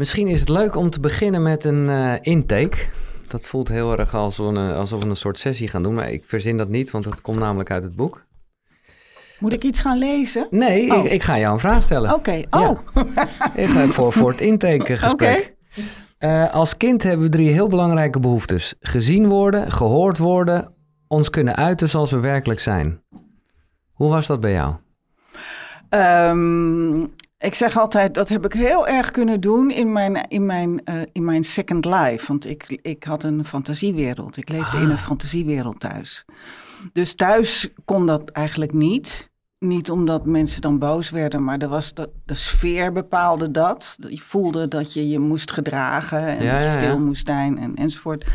Misschien is het leuk om te beginnen met een uh, intake. Dat voelt heel erg alsof we, een, alsof we een soort sessie gaan doen, maar ik verzin dat niet, want dat komt namelijk uit het boek. Moet ik iets gaan lezen? Nee, Oh. ik, ik ga jou een vraag stellen. Oké, oh. Ik ga voor, voor het intakegesprek. Eh, als kind hebben we drie heel belangrijke behoeftes. Gezien worden, gehoord worden, ons kunnen uiten zoals we werkelijk zijn. Hoe was dat bij jou? Ehm, ik zeg altijd, dat heb ik heel erg kunnen doen in mijn, in mijn, eh, in mijn second life. Want ik, ik had een fantasiewereld. Ik leefde in een fantasiewereld thuis. Dus thuis kon dat eigenlijk niet. Niet omdat mensen dan boos werden, maar er was de, de sfeer bepaalde dat. Je voelde dat je je moest gedragen en Ja, stil moest zijn en, enzovoort.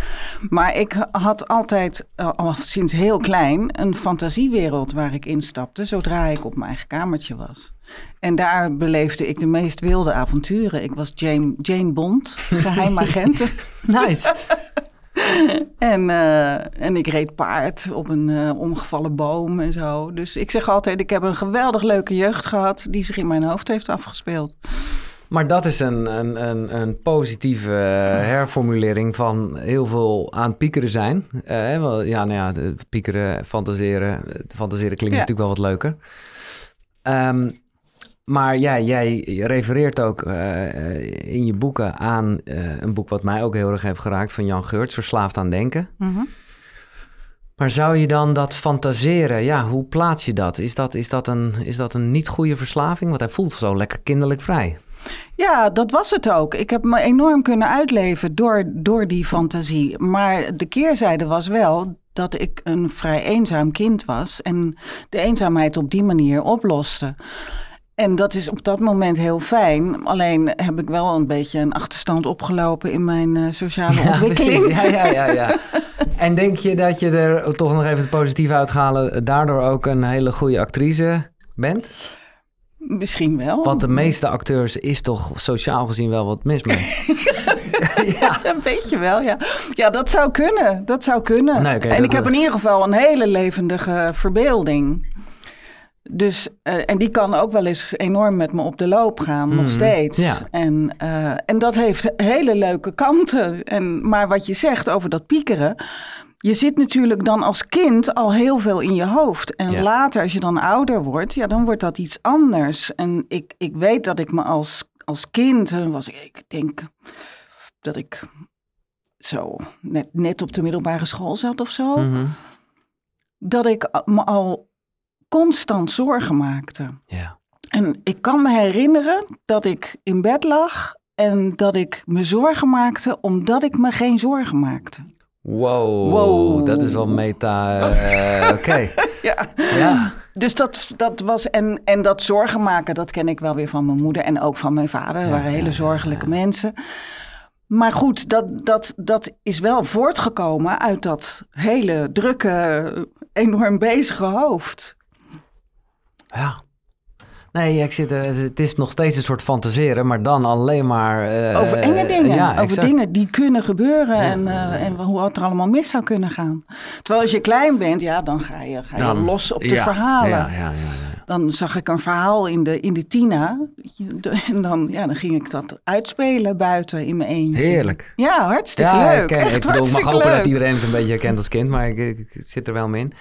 Maar ik had altijd, al sinds heel klein, een fantasiewereld waar ik instapte zodra ik op mijn eigen kamertje was. En daar beleefde ik de meest wilde avonturen. Ik was Jane, Jane Bond, geheimagenten. Nice. En, eh, en ik reed paard op een eh, omgevallen boom en zo. Dus ik zeg altijd, ik heb een geweldig leuke jeugd gehad... die zich in mijn hoofd heeft afgespeeld. Maar dat is een, een, een, een positieve eh, herformulering van heel veel aan het piekeren zijn. Wel, ja, nou ja, de piekeren, fantaseren. Fantaseren klinkt Ja. natuurlijk wel wat leuker. Ehm, maar ja, jij refereert ook eh, in je boeken aan eh, een boek wat mij ook heel erg heeft geraakt van Jan Geurts, Verslaafd aan Denken. Mhm. Maar zou je dan dat fantaseren, ja, hoe plaats je dat? Is dat, is dat, een, is dat een niet goede verslaving? Want hij voelt zo lekker kinderlijk vrij. Ja, dat was het ook. Ik heb me enorm kunnen uitleven door, door die fantasie. Maar de keerzijde was wel dat ik een vrij eenzaam kind was... en de eenzaamheid op die manier oploste. En dat is op dat moment heel fijn. Alleen heb ik wel een beetje een achterstand opgelopen in mijn eh, sociale ontwikkeling. precies. Ja, ja, ja, ja. En denk je dat je er toch nog even het positieve uithalen, daardoor ook een hele goede actrice bent? Misschien wel. Want de meeste acteurs is toch sociaal gezien wel wat mis mee. ja. Een beetje wel, ja. Ja, dat zou kunnen. Dat zou kunnen. Nee, en dat- ik heb in ieder geval een hele levendige verbeelding. Dus, eh, en die kan ook wel eens enorm met me op de loop gaan, nog Mhm, steeds. ja. En, eh, en dat heeft hele leuke kanten. En, maar wat je zegt over dat piekeren. Je zit natuurlijk dan als kind al heel veel in je hoofd. En Ja. later, als je dan ouder wordt, ja, dan wordt dat iets anders. En ik, ik weet dat ik me als, als kind, was ik, ik denk dat ik zo net, net op de middelbare school zat of zo. Mhm. Dat ik me al constant zorgen maakte. ja. En ik kan me herinneren dat ik in bed lag en dat ik me zorgen maakte omdat ik me geen zorgen maakte. Wow, Wow. dat is wel meta. eh, Oké. Ja. Ja. Dus dat, dat was, en, en dat zorgen maken, dat ken ik wel weer van mijn moeder en ook van mijn vader. Dat waren hele zorgelijke mensen. Maar goed, dat, dat, dat is wel voortgekomen uit dat hele drukke, enorm bezige hoofd. Ja. Nee, ik zit, er- het is nog steeds een soort fantaseren, maar dan alleen maar... eh, Over enge dingen. Ja, over exact. dingen die kunnen gebeuren en, eh, en hoe het er allemaal mis zou kunnen gaan. Terwijl als je klein bent, ja, dan ga je, ga je Dan- los op de ja, verhalen. Ja, ja, ja, ja. Dan zag ik een verhaal in de, in de Tina. En dan, ja, dan ging ik dat uitspelen buiten in mijn eentje. Heerlijk. Ja, hartstikke leuk. ik, ken- Echt ik bedoel, ik mag hopen leuk. dat iedereen het een beetje herkent als kind, maar ik, ik, ik zit er wel mee in.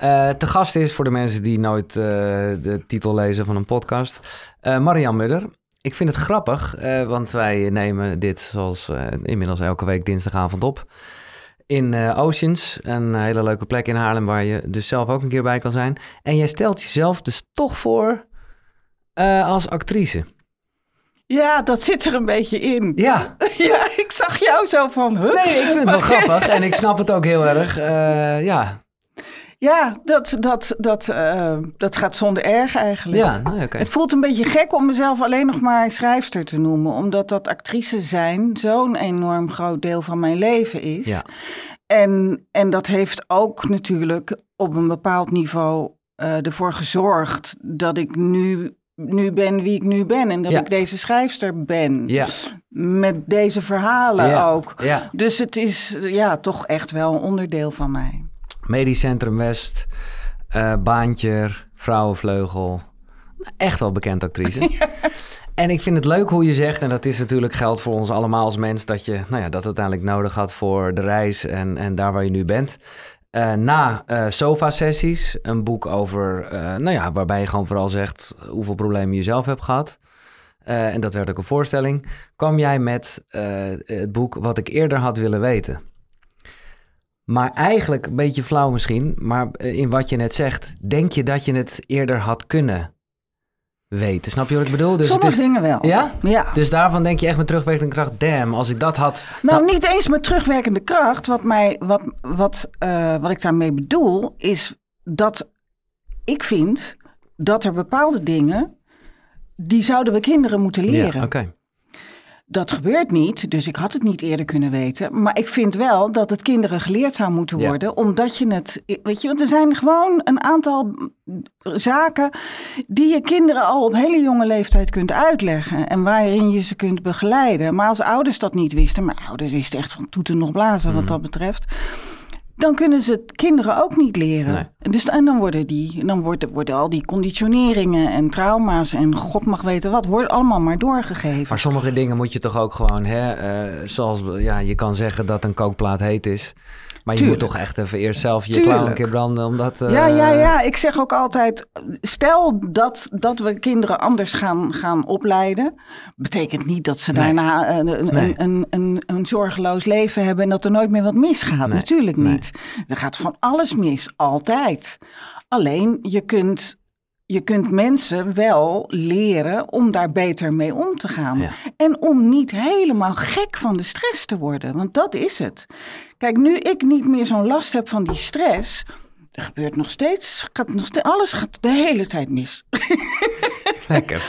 Eh, te gast is, voor de mensen die nooit eh, de titel lezen van een podcast, Marian Mudder. Ik vind het grappig, want wij nemen dit zoals inmiddels elke week dinsdagavond op. In Oceans, een hele leuke plek in Haarlem waar je dus zelf ook een keer bij kan zijn. En jij stelt jezelf dus toch voor als actrice. Ja, dat zit er een beetje in. Ja, Ja, ik zag jou zo van, huh? nee, ik vind het wel grappig en ik snap het ook heel erg. Ja, Ja, dat, dat, dat, eh, dat gaat zonder erg eigenlijk. ja nou. Het voelt een beetje gek om mezelf alleen nog maar schrijfster te noemen. Omdat dat actrice zijn zo'n enorm groot deel van mijn leven is. Ja. En, en dat heeft ook natuurlijk op een bepaald niveau eh, ervoor gezorgd dat ik nu, nu ben wie ik nu ben. En dat Ja. ik deze schrijfster ben. Ja, Met deze verhalen ook. ja. Dus het is ja, toch echt wel een onderdeel van mij. Medisch Centrum West, eh Baantje, Vrouwenvleugel, echt wel bekend actrice. En ik vind het leuk hoe je zegt, en dat is natuurlijk geld voor ons allemaal als mens, dat je nou ja, dat uiteindelijk nodig had voor de reis en, en daar waar je nu bent. Uh, na uh, sofa-sessies, een boek over, uh, nou ja, waarbij je gewoon vooral zegt hoeveel problemen je zelf hebt gehad. en dat werd ook een voorstelling. Kwam jij met het boek Wat ik eerder had willen weten. Maar eigenlijk, een beetje flauw misschien, maar in wat je net zegt, denk je dat je het eerder had kunnen weten. Snap je wat ik bedoel? Dus Sommige dingen wel. Ja? ja? Dus daarvan denk je echt met terugwerkende kracht, damn, als ik dat had... Nou, niet eens met terugwerkende kracht. Wat, mij, wat, wat, uh, wat ik daarmee bedoel, is dat ik vind dat er bepaalde dingen, die zouden we kinderen moeten leren. Ja, oké. Dat gebeurt niet, dus ik had het niet eerder kunnen weten. Maar ik vind wel dat het kinderen geleerd zou moeten worden, omdat je het, weet je, want er zijn gewoon een aantal zaken die je kinderen al op hele jonge leeftijd kunt uitleggen en waarin je ze kunt begeleiden. Maar als ouders dat niet wisten, maar ouders wisten echt van toeten nog blazen wat mhm. dat betreft dan kunnen ze het kinderen ook niet leren. Dus, en dan worden, die, dan worden, worden al die conditioneringen en trauma's en god mag weten wat, wordt allemaal maar doorgegeven. Maar sommige dingen moet je toch ook gewoon, hè, uh, zoals ja, je kan zeggen dat een kookplaat heet is. Maar je moet toch echt even eerst zelf je klauw een keer branden. Omdat, uh... Ja, ja, ja. Ik zeg ook altijd, stel dat, dat we kinderen anders gaan, gaan opleiden. Betekent niet dat ze daarna een, een, een, een, een, zorgeloos leven hebben en dat er nooit meer wat misgaat. Natuurlijk niet. Er gaat van alles mis, altijd. Alleen je kunt je kunt mensen wel leren om daar beter mee om te gaan. En om niet helemaal gek van de stress te worden. Want dat is het. Kijk, nu ik niet meer zo'n last heb van die stress. Er gebeurt nog steeds, gaat nog steeds alles gaat de hele tijd mis. Lekker.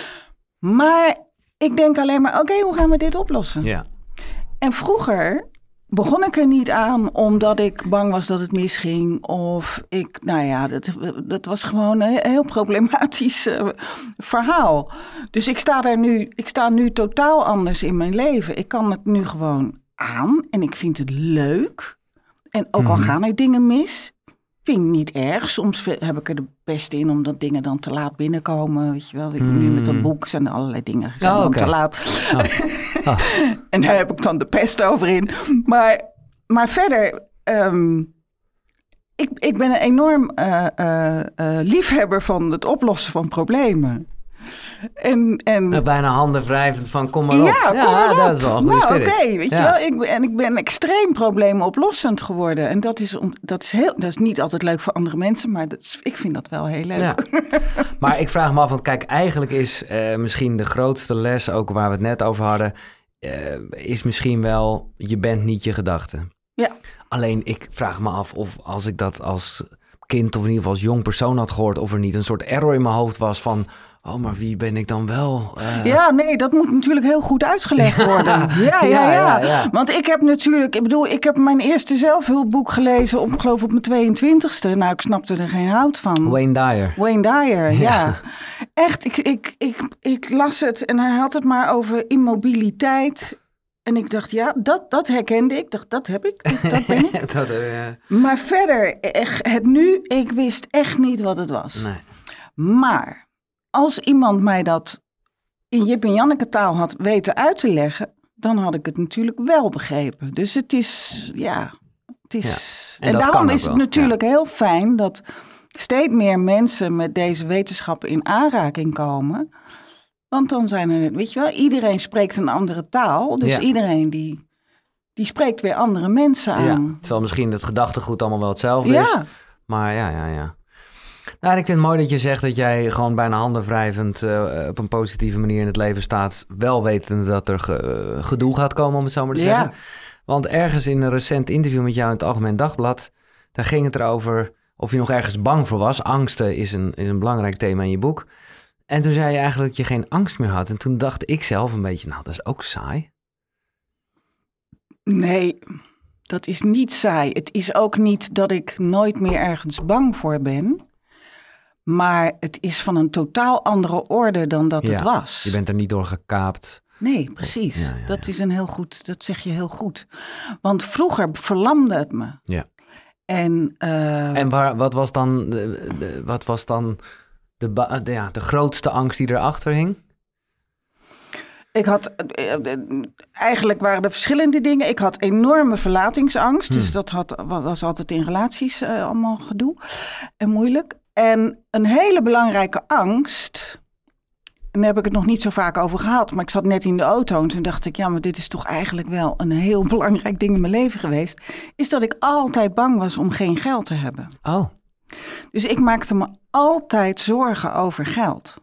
maar ik denk alleen maar, oké, hoe gaan we dit oplossen? Ja. En vroeger begon ik er niet aan omdat ik bang was dat het misging. Of ik, nou ja, dat, dat was gewoon een heel problematisch uh, verhaal. Dus ik sta daar nu, ik sta nu totaal anders in mijn leven. Ik kan het nu gewoon aan en ik vind het leuk. En ook al mhm. gaan er dingen mis, vind ik niet erg. Soms heb ik er de beste in omdat dingen dan te laat binnenkomen. Weet je wel, nu met dat mm. boek zijn er allerlei dingen zijn oh, te laat. Oh. Oh. en daar heb ik dan de pest over in. Maar, maar verder, um, ik, ik ben een enorm uh, uh, uh, liefhebber van het oplossen van problemen. En, en... Bijna handen wrijvend van kom maar op. Ja, ja dat is wel een goede nou, oké, weet je wel. Ik, en ik ben extreem probleemoplossend geworden. En dat is, dat is, heel, dat is niet altijd leuk voor andere mensen, maar dat is, ik vind dat wel heel leuk. Ja. maar ik vraag me af, want kijk, eigenlijk is uh, misschien de grootste les, ook waar we het net over hadden, uh, is misschien wel, je bent niet je gedachten. Ja. Alleen ik vraag me af of als ik dat als kind of in ieder geval als jong persoon had gehoord, of er niet een soort error in mijn hoofd was van Oh, maar wie ben ik dan wel? Uh... Ja, nee, dat moet natuurlijk heel goed uitgelegd worden. ja, ja, ja, ja, Want ik heb natuurlijk, ik bedoel, ik heb mijn eerste zelfhulpboek gelezen op, geloof op mijn 22e. Nou, ik snapte er geen hout van. Wayne Dyer. Wayne Dyer, ja. Echt, ik, ik, ik, ik las het en hij had het maar over immobiliteit. En ik dacht, ja, dat, dat herkende ik. dacht, dat heb ik, dat ben ik. dat, uh, maar verder, echt, het nu, ik wist echt niet wat het was. Nee. Maar als iemand mij dat in Jip en Janneke taal had weten uit te leggen, dan had ik het natuurlijk wel begrepen. Dus het is, ja, het is. En, daarom is het natuurlijk heel fijn dat steeds meer mensen met deze wetenschappen in aanraking komen. Want dan zijn er, weet je wel, iedereen spreekt een andere taal. Dus iedereen die, die spreekt weer andere mensen aan. Ja, terwijl misschien het gedachtegoed allemaal wel hetzelfde is. Maar ja, ja, ja. Nou, ik vind het mooi dat je zegt dat jij gewoon bijna handenwrijvend uh, op een positieve manier in het leven staat. Wel wetende dat er ge, gedoe gaat komen, om het zo maar te zeggen. Want ergens in een recent interview met jou in het Algemeen Dagblad, daar ging het erover of je nog ergens bang voor was. Angsten is een, is een belangrijk thema in je boek. En toen zei je eigenlijk dat je geen angst meer had. En toen dacht ik zelf een beetje, nou, dat is ook saai. Nee, dat is niet saai. Het is ook niet dat ik nooit meer ergens bang voor ben. Maar het is van een totaal andere orde dan dat het was. Je bent er niet door gekaapt. Nee, precies. dat is een heel goed, dat zeg je heel goed. Want vroeger verlamde het me. Ja. En, uh, en waar, wat was dan, wat was dan de, de, ja, de grootste angst die erachter hing? Ik had, eh, eh, eigenlijk waren er verschillende dingen. Ik had enorme verlatingsangst. Dus dat had, wa- was altijd in relaties eh, allemaal gedoe en moeilijk. En een hele belangrijke angst, en daar heb ik het nog niet zo vaak over gehad. Maar ik zat net in de auto en toen dacht ik, ja, maar dit is toch eigenlijk wel een heel belangrijk ding in mijn leven geweest. Is dat ik altijd bang was om geen geld te hebben. Oh, Dus ik maakte me altijd zorgen over geld.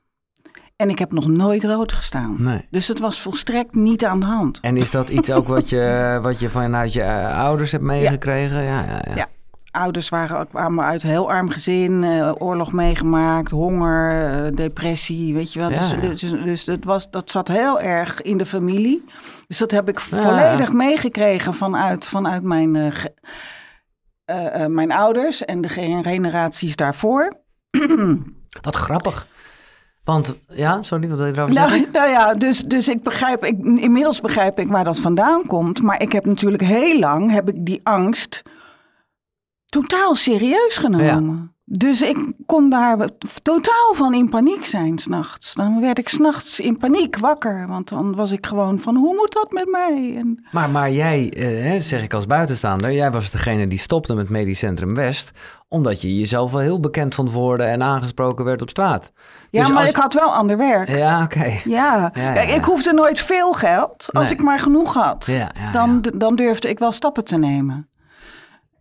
En ik heb nog nooit rood gestaan. nee. Dus het was volstrekt niet aan de hand. En is dat iets ook wat je, wat je vanuit je eh, ouders hebt meegekregen? Ja, ja, ja. Ja. Ouders waren ook kwamen uit een heel arm gezin, eh, oorlog meegemaakt, honger, eh, depressie, weet je wel. Ja, dus dus, dus het was, dat zat heel erg in de familie. Dus dat heb ik Ja. volledig meegekregen vanuit, vanuit mijn, eh, mijn ouders en de generaties daarvoor. Wat grappig. Want, ja, sorry, wat wil je erover zeggen? Nou, nou ja, dus, dus ik begrijp, ik, inmiddels begrijp ik waar dat vandaan komt. Maar ik heb natuurlijk heel lang heb ik die angst totaal serieus genomen. Dus ik kon daar totaal van in paniek zijn s'nachts. Dan werd ik s'nachts in paniek wakker. Want dan was ik gewoon van, hoe moet dat met mij? En, Maar, maar jij, eh, zeg ik als buitenstaander, jij was degene die stopte met Medisch Centrum West, omdat je jezelf wel heel bekend vond worden en aangesproken werd op straat. ja, Dus maar als- ik had wel ander werk. Ja, oké. Ja, Ja, Kijk, ja, ik hoefde nooit veel geld. Als Nee. ik maar genoeg had, dan, dan durfde ik wel stappen te nemen.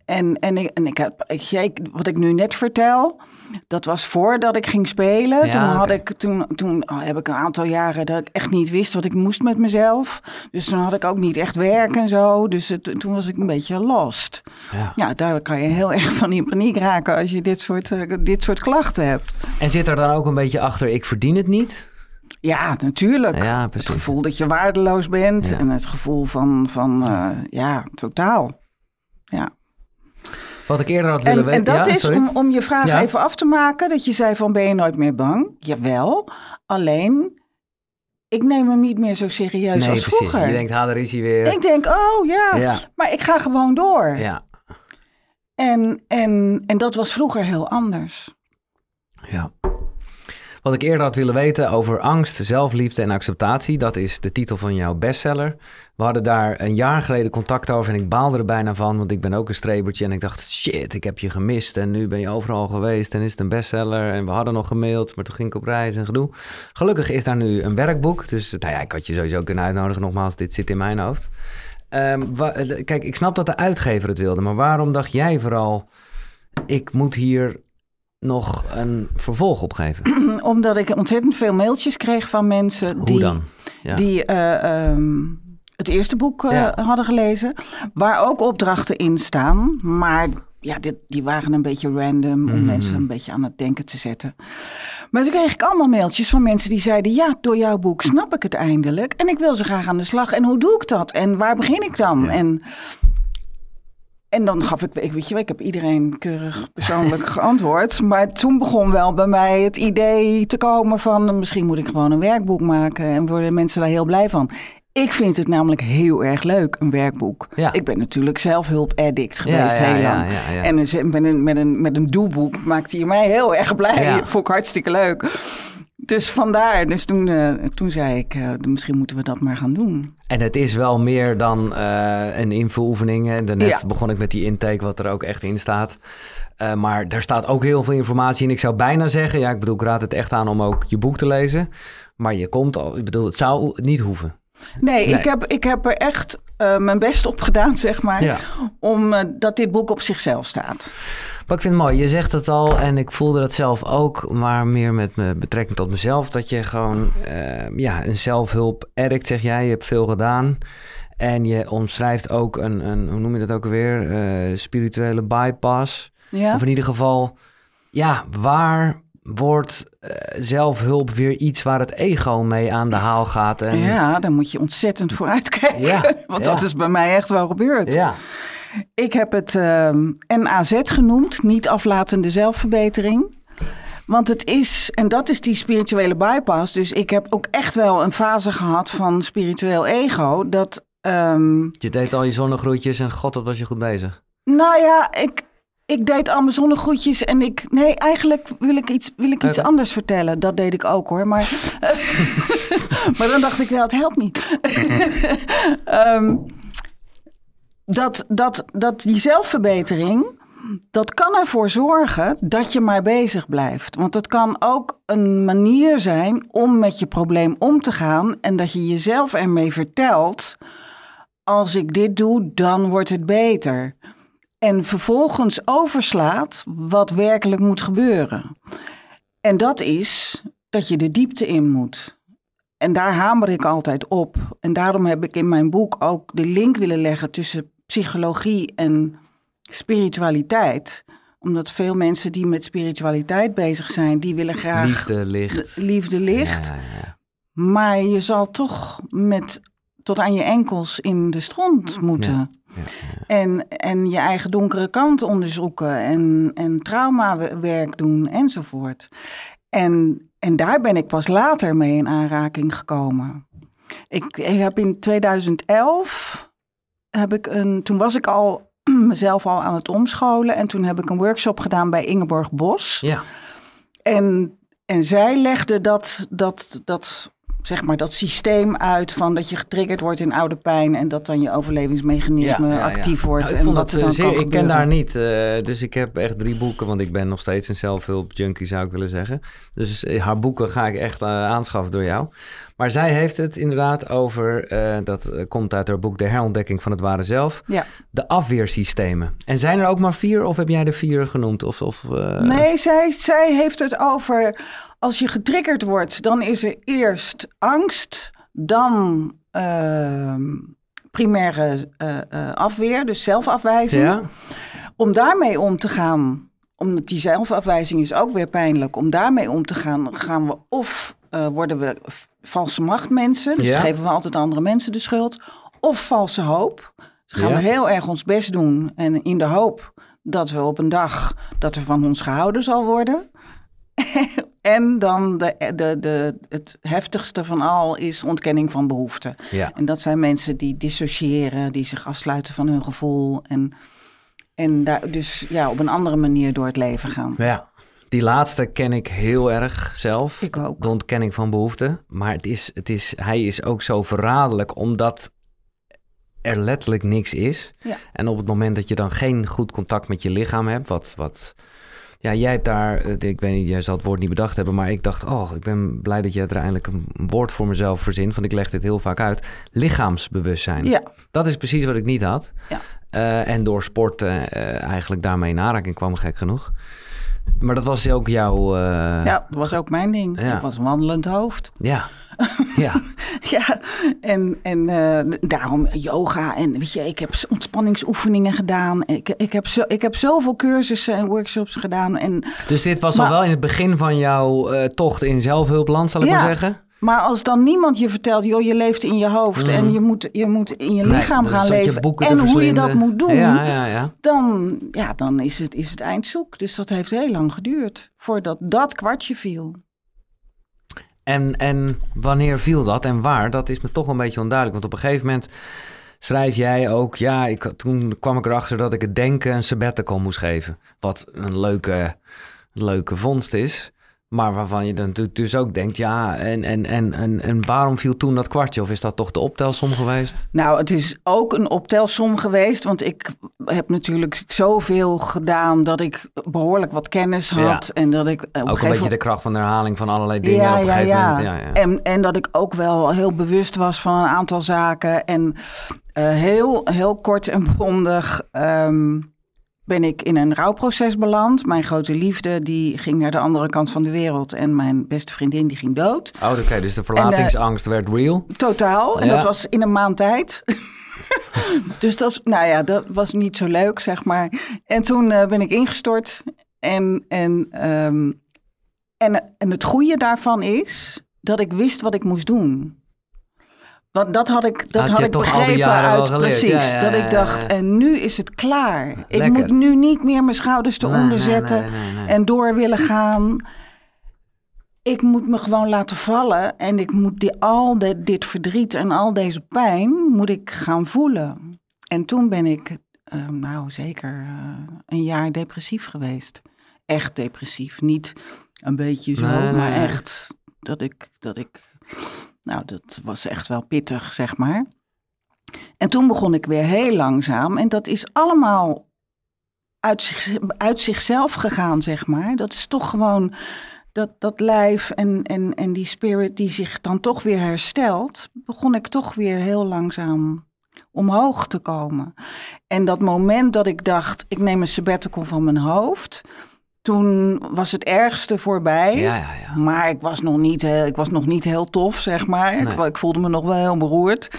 En, en, ik, en ik heb, ik, wat ik nu net vertel, dat was voordat ik ging spelen. Ja, toen, had ik, toen, toen heb ik een aantal jaren dat ik echt niet wist wat ik moest met mezelf. Dus toen had ik ook niet echt werk en zo. Dus het- toen was ik een beetje lost. Ja. Ja, daar kan je heel erg van in paniek raken als je dit soort, eh, dit soort klachten hebt. En zit er dan ook een beetje achter, ik verdien het niet? Ja, natuurlijk. Ja, Het gevoel dat je waardeloos bent en het gevoel van, van eh, ja, totaal. Ja. Wat ik eerder had willen En, en weten. dat ja, is sorry. om, om je vraag Ja. even af te maken, dat je zei van ben je nooit meer bang? Jawel, alleen ik neem hem niet meer zo serieus Nee, als precies. vroeger. Je denkt, ha, daar is hij weer. Ik denk, oh ja, Ja, maar ik ga gewoon door. ja, En, en, en dat was vroeger heel anders. ja. Wat ik eerder had willen weten over angst, zelfliefde en acceptatie, dat is de titel van jouw bestseller. We hadden daar een jaar geleden contact over en ik baalde er bijna van, want ik ben ook een strebertje en ik dacht, shit, ik heb je gemist en nu ben je overal geweest en is het een bestseller en we hadden nog gemaild, maar toen ging ik op reis en gedoe. Gelukkig is daar nu een werkboek, dus nou ja, ik had je sowieso kunnen uitnodigen, nogmaals, dit zit in mijn hoofd. Ehm, wa- kijk, ik snap dat de uitgever het wilde, maar waarom dacht jij vooral, ik moet hier nog een vervolg op geven? Omdat ik ontzettend veel mailtjes kreeg van mensen Hoe die, dan? Ja. die eh, ehm, het eerste boek eh, Ja. hadden gelezen. Waar ook opdrachten in staan. Maar ja, dit, die waren een beetje random om Mhm. mensen een beetje aan het denken te zetten. Maar toen kreeg ik allemaal mailtjes van mensen die zeiden... ja, door jouw boek snap ik het eindelijk. En ik wil zo graag aan de slag. En hoe doe ik dat? En waar begin ik dan? Ja. En... En dan gaf ik, ik weet je wel, ik heb iedereen keurig persoonlijk geantwoord. Maar toen begon wel bij mij het idee te komen van misschien moet ik gewoon een werkboek maken en worden mensen daar heel blij van. Ik vind het namelijk heel erg leuk, een werkboek. Ja. Ik ben natuurlijk zelfhulp-addict geweest ja, heel lang. En met een, met, een, met een doelboek maakte hij mij heel erg blij. Vond ik hartstikke leuk. Dus vandaar, dus toen, eh, toen zei ik, eh, misschien moeten we dat maar gaan doen. En het is wel meer dan eh, een invuloefening. hè. Daarnet Ja. begon ik met die intake, wat er ook echt in staat. Maar daar staat ook heel veel informatie in. Ik zou bijna zeggen, ja, ik bedoel, ik raad het echt aan om ook je boek te lezen. Maar je komt al, ik bedoel, het zou niet hoeven. Nee, Nee. Ik, heb, ik heb er echt mijn best op gedaan, zeg maar. Ja. Om dat dit boek op zichzelf staat. Maar ik vind het mooi, je zegt het al en ik voelde dat zelf ook, maar meer met me, betrekking tot mezelf. Dat je gewoon, eh, ja, een zelfhulp addict, zeg jij, je hebt veel gedaan. En je omschrijft ook een, een hoe noem je dat ook weer, eh, spirituele bypass. Ja? Of in ieder geval, ja, waar wordt eh, zelfhulp weer iets waar het ego mee aan de haal gaat? En, Ja, daar moet je ontzettend voor uitkijken. Ja, Want ja. dat is bij mij echt wel gebeurd. ja. Ik heb het ehm NAZ genoemd, niet aflatende zelfverbetering. Want het is, en dat is die spirituele bypass. Dus ik heb ook echt wel een fase gehad van spiritueel ego. Dat, ehm, Je deed al je zonnegroetjes en god, wat was je goed bezig. nou ja, ik, ik deed allemaal zonnegroetjes en ik... Nee, eigenlijk wil ik iets, wil ik iets anders vertellen. Dat deed ik ook hoor, maar... maar dan dacht ik, nou, het helpt niet. Ehm, dat, dat, dat die zelfverbetering, dat kan ervoor zorgen dat je maar bezig blijft. Want het kan ook een manier zijn om met je probleem om te gaan en dat je jezelf ermee vertelt: als ik dit doe, dan wordt het beter. En vervolgens overslaat wat werkelijk moet gebeuren. En dat is dat je de diepte in moet. En daar hamer ik altijd op. En daarom heb ik in mijn boek ook de link willen leggen tussen psychologie en spiritualiteit. Omdat veel mensen die met spiritualiteit bezig zijn, die willen graag Liefde, licht. liefde licht. Ja. Maar je zal toch met tot aan je enkels in de stront moeten. Ja, ja. En, en je eigen donkere kant onderzoeken en, en traumawerk doen enzovoort. En, en daar ben ik pas later mee in aanraking gekomen. Ik, ik heb in 2011, heb ik een, toen was ik al mezelf al aan het omscholen. En toen heb ik een workshop gedaan bij Ingeborg Bos. Ja. En, en zij legde dat, dat, dat, zeg maar, dat systeem uit van dat je getriggerd wordt in oude pijn en dat dan je overlevingsmechanisme Ja, ja, ja. actief wordt. Nou, ik en wat dat dan eh, zeer, ik ken daar niet. eh, dus ik heb echt drie boeken, want ik ben nog steeds een zelfhulp-junkie, zou ik willen zeggen. Dus eh, haar boeken ga ik echt aanschaffen door jou. Maar zij heeft het inderdaad over, eh, dat eh, komt uit haar boek De herontdekking van het ware zelf, Ja. de afweersystemen. En zijn er ook maar vier, of heb jij er vier genoemd? Of, of, eh, Nee, zij, zij heeft het over als je getriggerd wordt, dan is er eerst angst, dan ehm, primaire afweer, dus zelfafwijzing. Ja? Om daarmee om te gaan, omdat die zelfafwijzing is ook weer pijnlijk, om daarmee om te gaan, gaan we of eh, worden we valse machtmensen, dus Ja. geven we altijd andere mensen de schuld, of valse hoop. Dus gaan Ja. we heel erg ons best doen en in de hoop dat we op een dag dat er van ons gehouden zal worden. en dan de, de, de, het heftigste van al is ontkenning van behoeften. Ja. En dat zijn mensen die dissociëren, die zich afsluiten van hun gevoel. En, en daar dus ja, op een andere manier door het leven gaan. ja. Die laatste ken ik heel erg zelf. Ik ook. De ontkenning van behoeften. Maar het is, het is, hij is ook zo verraderlijk, omdat er letterlijk niks is. Ja. En op het moment dat je dan geen goed contact met je lichaam hebt, wat, wat ja, jij hebt daar, ik weet niet, jij zal het woord niet bedacht hebben, maar ik dacht, oh, ik ben blij dat jij er eindelijk een woord voor mezelf verzint, want ik leg dit heel vaak uit. Lichaamsbewustzijn. Ja, Dat is precies wat ik niet had. Ja. Eh, en door sport eh, eigenlijk daarmee in aanraking kwam, gek genoeg. Maar dat was ook jouw... eh, ja, dat was ook mijn ding. Ja. Ik was een wandelend hoofd. Ja. ja. Ja, en, en eh, daarom yoga. En weet je, ik heb ontspanningsoefeningen gedaan. Ik, ik, heb zo, ik heb zoveel cursussen en workshops gedaan. En, Dus dit was Maar- al wel in het begin van jouw eh, tocht in zelfhulpland, zal ik Ja. maar zeggen? Maar als dan niemand je vertelt, joh, je leeft in je hoofd. En je moet, je moet in je lichaam gaan leven. En hoe je dat moet doen. Ja, ja, ja. dan, ja, dan is, het, is het eind zoek. Dus dat heeft heel lang geduurd voordat dat kwartje viel. En, en wanneer viel dat en waar? Dat is me toch een beetje onduidelijk. Want op een gegeven moment schrijf jij ook... Ja, ik, toen kwam ik erachter dat ik het denken een sabbatical moest geven. Wat een leuke, leuke vondst is. Maar waarvan je dan natuurlijk dus ook denkt... Ja, en, en, en, en, en waarom viel toen dat kwartje? Of is dat toch de optelsom geweest? Nou, het is ook een optelsom geweest. Want ik heb natuurlijk zoveel gedaan dat ik behoorlijk wat kennis had. En dat ik op een Ook een gegeven beetje de kracht van de herhaling van allerlei dingen. Ja, op een ja, gegeven ja. moment. Ja, ja. En, en dat ik ook wel heel bewust was van een aantal zaken. En eh, heel, heel kort en bondig ehm, ben ik in een rouwproces beland. Mijn grote liefde die ging naar de andere kant van de wereld. En mijn beste vriendin die ging dood. Oh, oké. dus de verlatingsangst werd real. Totaal. En Ja. dat was in een maand tijd. dus dat, nou ja, dat was niet zo leuk, zeg maar. En toen eh, ben ik ingestort. En, en, ehm, en, en het goede daarvan is dat ik wist wat ik moest doen. Want dat had ik, dat Had ik begrepen uit geleerd? precies. Ja, ja, dat ik dacht, en nu is het klaar. Ik moet nu niet meer mijn schouders eronder nee, zetten nee, nee, nee. en door willen gaan. Ik moet me gewoon laten vallen en ik moet die, al de, dit verdriet en al deze pijn moet ik gaan voelen. En toen ben ik eh, nou zeker eh, een jaar depressief geweest. Echt depressief. Niet een beetje zo, maar echt dat ik, dat ik, nou dat was echt wel pittig, zeg maar. En toen begon ik weer heel langzaam en dat is allemaal uit, zich, uit zichzelf gegaan, zeg maar. Dat is toch gewoon dat, dat lijf en, en, en die spirit die zich dan toch weer herstelt, begon ik toch weer heel langzaam omhoog te komen. En dat moment dat ik dacht, ik neem een sabbatical van mijn hoofd, toen was het ergste voorbij. Ja, ja, ja. Maar ik was nog niet, heel- ik was nog niet heel tof, zeg maar. Ik, Nee. ik voelde me nog wel heel beroerd.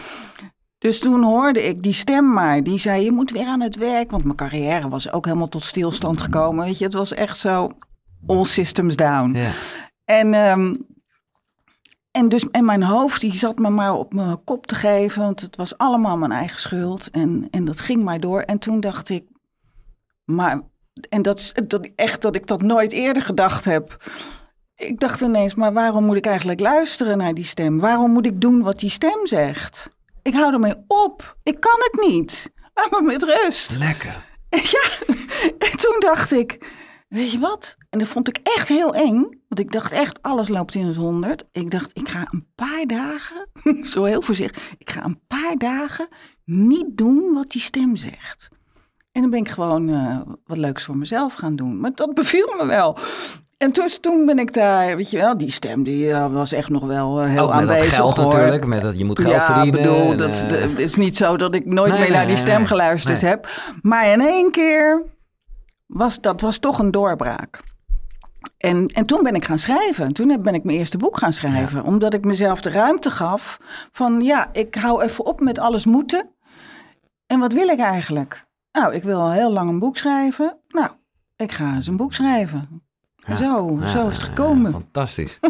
Dus toen hoorde ik die stem maar. Die zei, je moet weer aan het werk. Want mijn carrière was ook helemaal tot stilstand gekomen. Weet je, het was echt zo all systems down. Ja. En, ehm, en, dus, en mijn hoofd die zat me maar op mijn kop te geven. Want het was allemaal mijn eigen schuld. En, en dat ging maar door. En toen dacht ik, maar... En dat is dat, echt dat ik dat nooit eerder gedacht heb. Ik dacht ineens, maar waarom moet ik eigenlijk luisteren naar die stem? Waarom moet ik doen wat die stem zegt? Ik hou ermee op. Ik kan het niet. Laat me met rust. Lekker. Ja, en toen dacht ik, weet je wat? En dat vond ik echt heel eng. Want ik dacht echt, alles loopt in het honderd. Ik dacht, ik ga een paar dagen, zo heel voorzichtig, ik ga een paar dagen niet doen wat die stem zegt. En dan ben ik gewoon eh, wat leuks voor mezelf gaan doen. Maar dat beviel me wel. En dus toen ben ik daar, weet je wel, die stem die eh, was echt nog wel eh, heel Ook met dat aanwezig geld hoor. natuurlijk, met dat je moet geld ja, verdienen. bedoel, en, dat, het is niet zo dat ik nooit Nee, meer nee, naar die stem nee. geluisterd heb. Maar in één keer was dat was toch een doorbraak. En, en toen ben ik gaan schrijven. Toen heb- ben ik mijn eerste boek gaan schrijven. Omdat ik mezelf de ruimte gaf van ja, ik hou even op met alles moeten. En wat wil ik eigenlijk? Nou, ik wil al heel lang een boek schrijven. Nou, ik ga eens een boek schrijven. Ja, zo, ja, zo is het gekomen. fantastisch.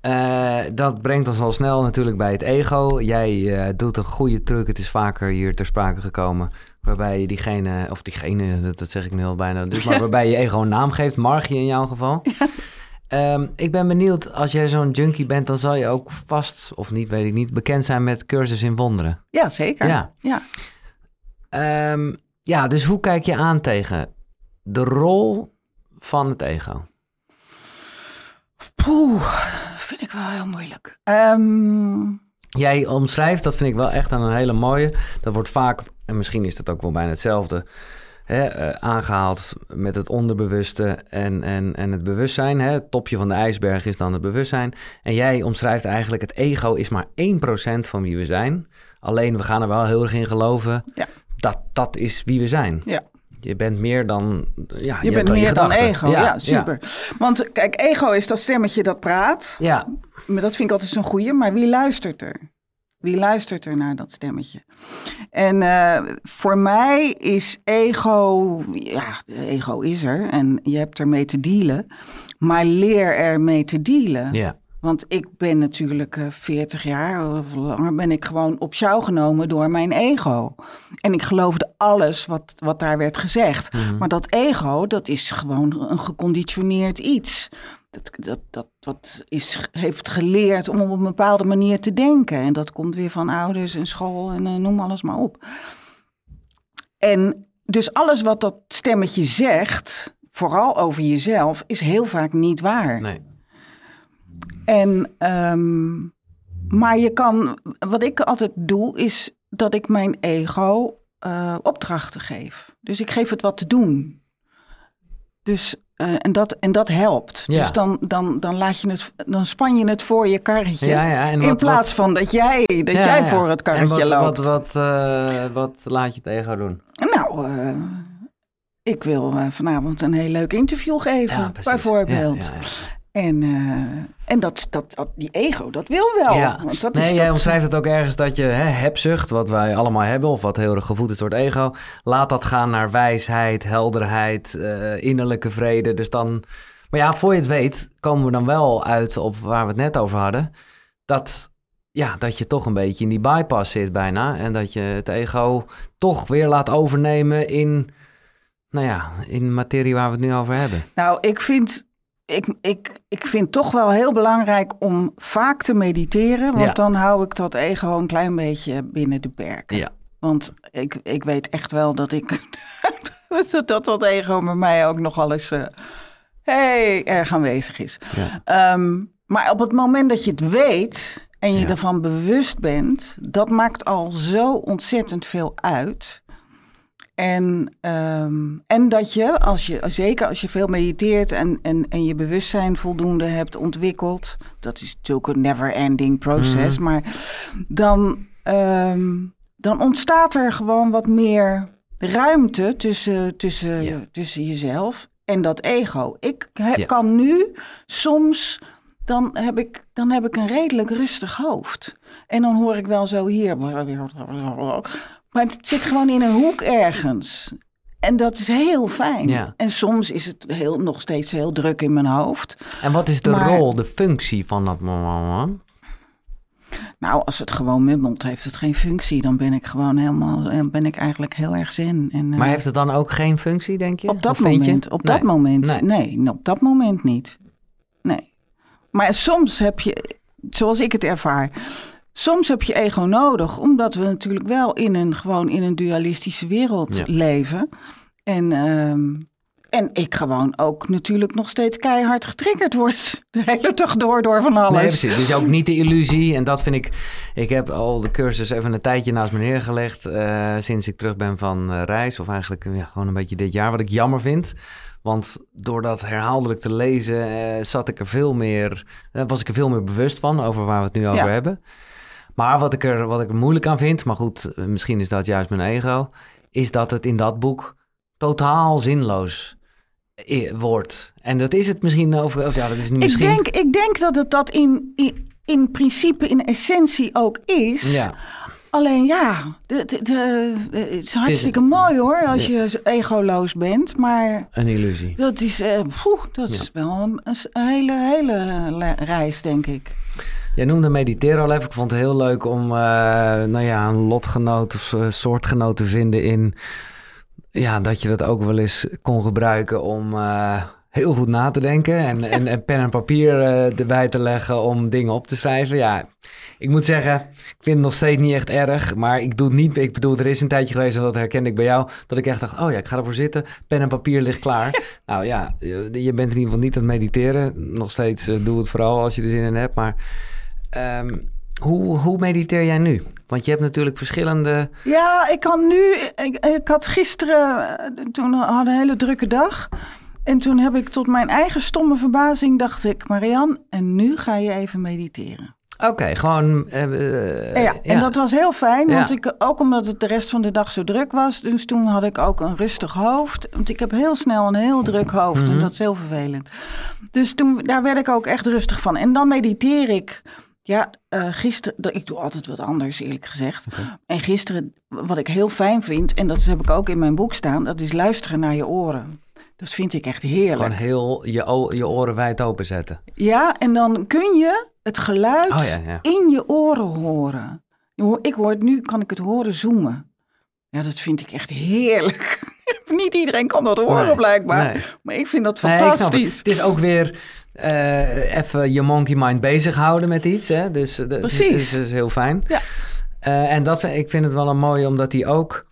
Eh, dat brengt ons al snel natuurlijk bij het ego. Jij eh, doet een goede truc. Het is vaker hier ter sprake gekomen. Waarbij je diegene, of diegene, dat, dat zeg ik nu al bijna. Dus, maar waarbij je ego een naam geeft. Margie in jouw geval. Ehm, ik ben benieuwd, als jij zo'n junkie bent, dan zal je ook vast, of niet, weet ik niet, bekend zijn met cursus in wonderen. Ja, zeker. Ja. ja. Ehm, ja, dus hoe kijk je aan tegen de rol van het ego? Poeh, vind ik wel heel moeilijk. Ehm, Jij omschrijft, dat vind ik wel echt een hele mooie. Dat wordt vaak, en misschien is dat ook wel bijna hetzelfde, hè, eh, aangehaald met het onderbewuste en, en, en het bewustzijn. Hè. Het topje van de ijsberg is dan het bewustzijn. En jij omschrijft eigenlijk, het ego is maar 1% van wie we zijn. Alleen we gaan er wel heel erg in geloven Ja. Dat dat is wie we zijn. ja. Je bent meer dan. Ja, Je, bent meer dan ego. Ja, super. Want kijk, ego is dat stemmetje dat praat. Ja, Maar dat vind ik altijd zo'n goeie. Maar wie luistert er? Wie luistert er naar dat stemmetje? En eh, voor mij is ego, ja, ego is er en je hebt ermee te dealen. Maar leer ermee te dealen. ja. Want ik ben natuurlijk eh 40 jaar of langer ben ik gewoon op jou genomen door mijn ego. En ik geloofde alles wat, wat daar werd gezegd. Mhm. Maar dat ego, dat is gewoon een geconditioneerd iets. Dat, dat, dat, dat is, heeft geleerd om op een bepaalde manier te denken. En dat komt weer van ouders en school en eh, noem alles maar op. En dus alles wat dat stemmetje zegt, vooral over jezelf, is heel vaak niet waar. Nee. En, ehm, maar je kan, wat ik altijd doe, is dat ik mijn ego eh, opdrachten geef. Dus ik geef het wat te doen. Dus, eh, en, dat, en dat helpt. Ja. Dus dan, dan, dan, laat je het, dan span je het voor je karretje. Ja, ja, en in wat- plaats van dat jij, dat jij voor het karretje en wat, loopt. Wat, wat, eh, wat laat je het ego doen? Nou, ik wil vanavond een heel leuk interview geven, bijvoorbeeld. En, eh, en dat, dat, dat, die ego, dat wil wel. Ja. Want dat nee, is jij dat- omschrijft het ook ergens dat je hè, hebzucht, wat wij allemaal hebben, of wat heel erg gevoed is door het ego, laat dat gaan naar wijsheid, helderheid, eh, innerlijke vrede. Dus dan, maar ja, voor je het weet, komen we dan wel uit op waar we het net over hadden, dat, ja, dat je toch een beetje in die bypass zit bijna en dat je het ego toch weer laat overnemen in, nou ja, in materie waar we het nu over hebben. Nou, ik vind, ik, ik, ik vind toch wel heel belangrijk om vaak te mediteren. Want Ja. dan hou ik dat ego een klein beetje binnen de perken. Ja. Want ik, ik weet echt wel dat ik. dat dat ego bij mij ook nogal eens. hey, erg aanwezig is. Ja. Ehm, maar op het moment dat je het weet en je ervan bewust bent, dat maakt al zo ontzettend veel uit. En, ehm, en dat je, als je, zeker als je veel mediteert en, en, en je bewustzijn voldoende hebt ontwikkeld, dat is natuurlijk een never-ending proces, maar dan, ehm, dan ontstaat er gewoon wat meer ruimte tussen, tussen, tussen jezelf en dat ego. Ik he- kan nu soms, dan heb, ik, dan heb ik een redelijk rustig hoofd. En dan hoor ik wel zo hier. Maar het zit gewoon in een hoek ergens. En dat is heel fijn. Ja. En soms is het heel, nog steeds heel druk in mijn hoofd. En wat is de Maar- rol, de functie van dat moment? Nou, als het gewoon mummelt, heeft het geen functie. Dan ben ik gewoon helemaal, dan ben ik eigenlijk heel erg zen. En, eh, Maar heeft het dan ook geen functie, denk je? op dat Of vind je? moment, op Nee. dat moment, Nee. nee. op dat moment niet. Nee. Maar soms heb je, zoals ik het ervaar, soms heb je ego nodig, omdat we natuurlijk wel in een gewoon in een dualistische wereld Ja. leven. En, ehm, en ik gewoon ook natuurlijk nog steeds keihard getriggerd word de hele dag door door van alles. Nee, precies. Dus ook niet de illusie. En dat vind ik... Ik heb al de cursus even een tijdje naast me neergelegd... eh, sinds ik terug ben van eh, reis. Of eigenlijk ja, gewoon een beetje dit jaar. Wat ik jammer vind. Want door dat herhaaldelijk te lezen... eh, zat ik er veel meer... was ik er veel meer bewust van... over waar we het nu over Ja. hebben. Maar wat ik, er, wat ik er moeilijk aan vind... Maar goed, eh, misschien is dat juist mijn ego... Is dat het in dat boek totaal zinloos i- wordt. En dat is het misschien over... Of ja, dat is Ik, misschien... denk, ik denk dat het dat in, in, in principe, in essentie ook is. Ja. Alleen ja, de, de, de- het is hartstikke mooi hoor, als je egoloos bent. Maar Een illusie. dat is, eh, poeh, dat is wel een, een hele, hele le- reis, denk ik. Jij noemde mediteren al even. Ik vond het heel leuk om eh, nou ja, een lotgenoot of eh, soortgenoot te vinden in... Ja, dat je dat ook wel eens kon gebruiken om eh, heel goed na te denken. En, en, en pen en papier erbij te leggen om dingen op te schrijven. Ja, ik moet zeggen, ik vind het nog steeds niet echt erg. Maar ik doe het niet. Ik bedoel, er is een tijdje geweest, en dat herkende ik bij jou. Dat ik echt dacht, oh ja, ik ga ervoor zitten. Pen en papier ligt klaar. nou ja, je, je bent in ieder geval niet aan het mediteren. Nog steeds, doe het vooral als je er zin in hebt. Maar ehm, hoe, hoe mediteer jij nu? Want je hebt natuurlijk verschillende... Ja, ik kan nu. Ik, ik had gisteren. eh, Toen had een hele drukke dag. En toen heb ik tot mijn eigen stomme verbazing. dacht ik, Marian, en nu ga je even mediteren. Oké, gewoon... eh, eh, ja, en dat was heel fijn. Ja. Want ik, ook omdat het de rest van de dag zo druk was. Dus toen had ik ook een rustig hoofd. Want ik heb heel snel een heel druk hoofd. Mhm. En dat is heel vervelend. Dus toen, daar werd ik ook echt rustig van. En dan mediteer ik. Ja, eh, gisteren, ik doe altijd wat anders eerlijk gezegd. En gisteren, wat ik heel fijn vind, en dat heb ik ook in mijn boek staan, dat is luisteren naar je oren. Dat vind ik echt heerlijk. Gewoon heel je, je oren wijd open zetten. Ja, en dan kun je het geluid Oh ja, ja. in je oren horen. Ik hoor het nu, kan ik het horen zoomen. Ja, dat vind ik echt heerlijk. Niet iedereen kan dat horen Nee, blijkbaar. nee. Maar ik vind dat Nee, het. fantastisch. Het is ook weer eh, even je monkey mind bezighouden met iets. Hè? Dus eh, Precies. is, heel fijn. Ja. Eh, en dat, ik vind het wel een mooie, omdat hij ook...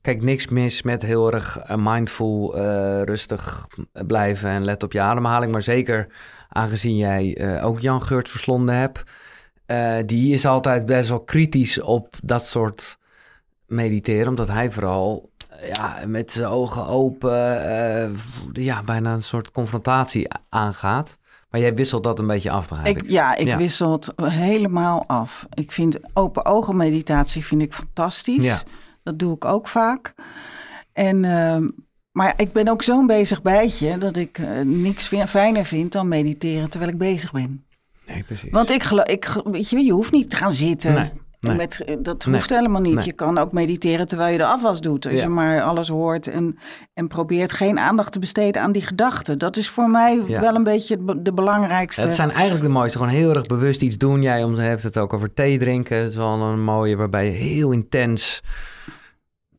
Kijk, niks mis met heel erg mindful, rustig blijven en let op je ademhaling. Maar zeker aangezien jij ook Jan Geurt verslonden hebt... die is altijd best wel kritisch op dat soort mediteren. Omdat hij vooral ja, met zijn ogen open ja, bijna een soort confrontatie aangaat. Maar jij wisselt dat een beetje af, begrijp ik. Ik, ja, ik Ja. wissel het helemaal af. Ik vind open ogen meditatie vind ik fantastisch. Ja. Dat doe ik ook vaak. En, ehm, maar ik ben ook zo'n bezig bijtje dat ik eh, niks fi- fijner vind dan mediteren terwijl ik bezig ben. Nee, precies. Want ik geloof, ik, weet je, je hoeft niet te gaan zitten. Nee, nee. Met, eh, dat Nee, hoeft helemaal niet. nee. Je kan ook mediteren terwijl je de afwas doet. Als Ja. je maar alles hoort en, en probeert geen aandacht te besteden aan die gedachten. Dat is voor mij Ja. wel een beetje de belangrijkste. Het zijn eigenlijk de mooiste. Gewoon heel erg bewust iets doen. Jij om- heeft het ook over thee drinken. Het is wel een mooie waarbij je heel intens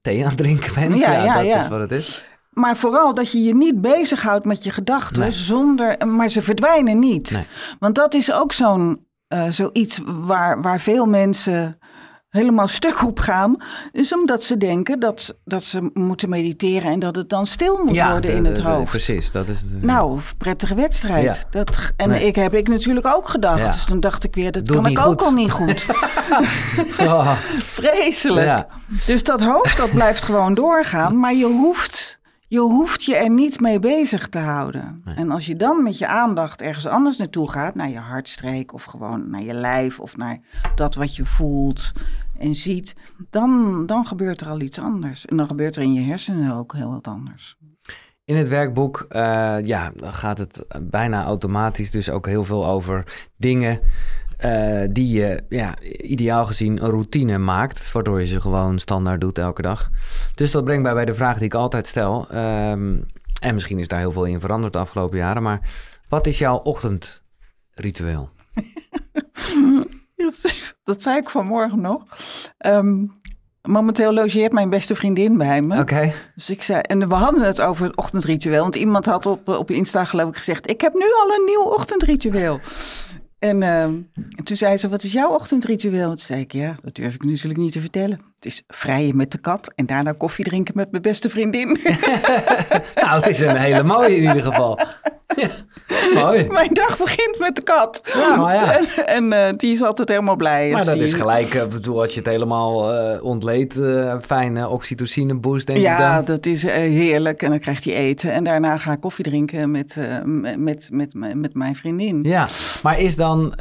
thee aan het drinken bent. Ja, ja, dat is wat het is. Maar vooral dat je je niet bezighoudt met je gedachten zonder, maar ze verdwijnen niet. Want dat is ook zo'n eh, zoiets waar, waar veel mensen helemaal stuk op gaan, is omdat ze denken dat, dat ze moeten mediteren en dat het dan stil moet worden de- in de- het de- hoofd. precies, dat is... de- Nou, prettige wedstrijd. Ja. Dat, en Nee. ik heb ik natuurlijk ook gedacht. Ja. Dus toen dacht ik weer, dat Doe kan ik ook al niet goed. Oh, Vreselijk. Dus dat hoofd, dat blijft gewoon doorgaan. Maar je hoeft, je hoeft je er niet mee bezig te houden. En als je dan met je aandacht ergens anders naartoe gaat, naar je hartstreek of gewoon naar je lijf of naar dat wat je voelt en ziet, dan, dan gebeurt er al iets anders. En dan gebeurt er in je hersenen ook heel wat anders. In het werkboek eh, ja, gaat het bijna automatisch dus ook heel veel over dingen eh, die je ja, ideaal gezien een routine maakt, waardoor je ze gewoon standaard doet elke dag. Dus dat brengt mij bij de vraag die ik altijd stel. ehm, en misschien is daar heel veel in veranderd de afgelopen jaren, maar wat is jouw ochtendritueel? Dat zei ik vanmorgen nog. Ehm, momenteel logeert mijn beste vriendin bij me. Oké, Dus ik zei, en we hadden het over het ochtendritueel. Want iemand had op, op Insta geloof ik gezegd, ik heb nu al een nieuw ochtendritueel. En, ehm, en toen zei ze, wat is jouw ochtendritueel? Toen zei ik, ja, dat durf ik natuurlijk niet te vertellen. Het is vrijen met de kat en daarna koffie drinken met mijn beste vriendin. nou het is een hele mooie in ieder geval. Ja, mooi. mijn dag begint met de kat. Ja, maar ja. En, en, eh, die is altijd helemaal blij. Maar dat die- is gelijk, eh, bedoel, als je het helemaal ontleedt, eh fijne oxytocine boost denk ik Ja, dat is heerlijk. En dan krijgt hij eten. En daarna ga ik koffie drinken met, met, met, met, met mijn vriendin. Ja, maar is dan,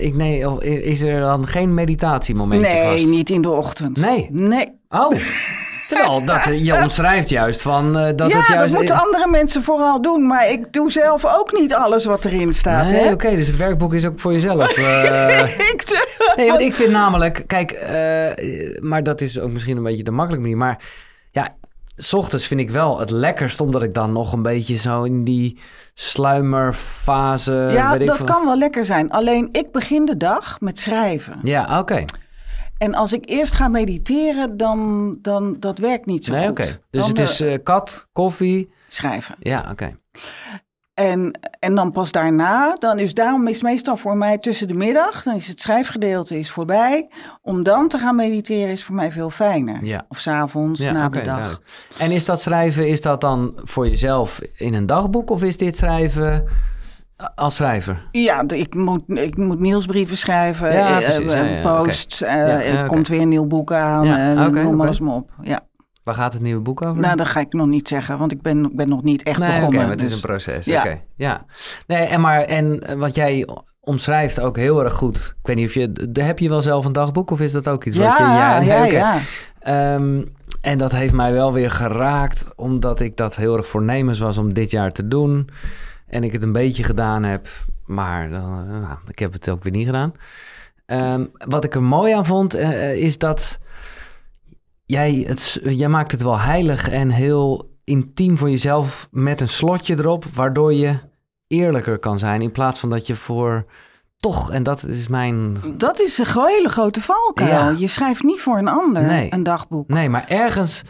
ik, nee, of is er dan geen meditatiemomentje nee, vast? niet in de ochtend. Nee? Nee. Oh, terwijl dat, eh, je omschrijft juist van eh, dat ja, het juist... dat moeten andere mensen vooral doen. Maar ik doe zelf ook niet alles wat erin staat. Nee, oké, dus het werkboek is ook voor jezelf. Ik- nee, want ik vind namelijk, kijk, maar dat is ook misschien een beetje de makkelijke manier, maar ja, s ochtends vind ik wel het lekkerst, omdat ik dan nog een beetje zo in die sluimerfase... ja, weet ik dat kan wel lekker zijn. Alleen ik begin de dag met schrijven. Ja, oké. En als ik eerst ga mediteren, dan, dan dat werkt niet zo Nee, goed. oké. Dus Dan, het eh, is eh, kat, koffie. schrijven. Ja, oké. En, en dan pas daarna, dan is daarom is meestal voor mij tussen de middag, dan is het schrijfgedeelte is voorbij. Om dan te gaan mediteren is voor mij veel fijner. Ja. Of s'avonds, Ja, na de dag. duidelijk. En is dat schrijven, is dat dan voor jezelf in een dagboek of is dit schrijven als schrijver? Ja, ik moet, ik moet nieuwsbrieven schrijven, Ja, eh, eh, posts, eh, ja, er komt weer een nieuw boek aan, eh, oké, noem alles maar op. Ja. Waar gaat het nieuwe boek over? Nou, dat ga ik nog niet zeggen, want ik ben, ik ben nog niet echt nee, begonnen. maar het is dus- een proces. ja. Oké, ja. Nee, en maar en wat jij omschrijft ook heel erg goed. Ik weet niet of je, heb je wel zelf een dagboek of is dat ook iets Ja, wat je? ja, ja, ja. Ehm, en dat heeft mij wel weer geraakt, omdat ik dat heel erg voornemens was om dit jaar te doen. En ik het een beetje gedaan heb, maar dan, eh, nou, ik heb het ook weer niet gedaan. Ehm, wat ik er mooi aan vond, eh, eh, is dat jij, het, jij maakt het wel heilig en heel intiem voor jezelf met een slotje erop, waardoor je eerlijker kan zijn in plaats van dat je voor toch, en dat is mijn Dat is een hele grote valkuil. Ja. Je schrijft niet voor een ander Nee. een dagboek. Nee, maar ergens,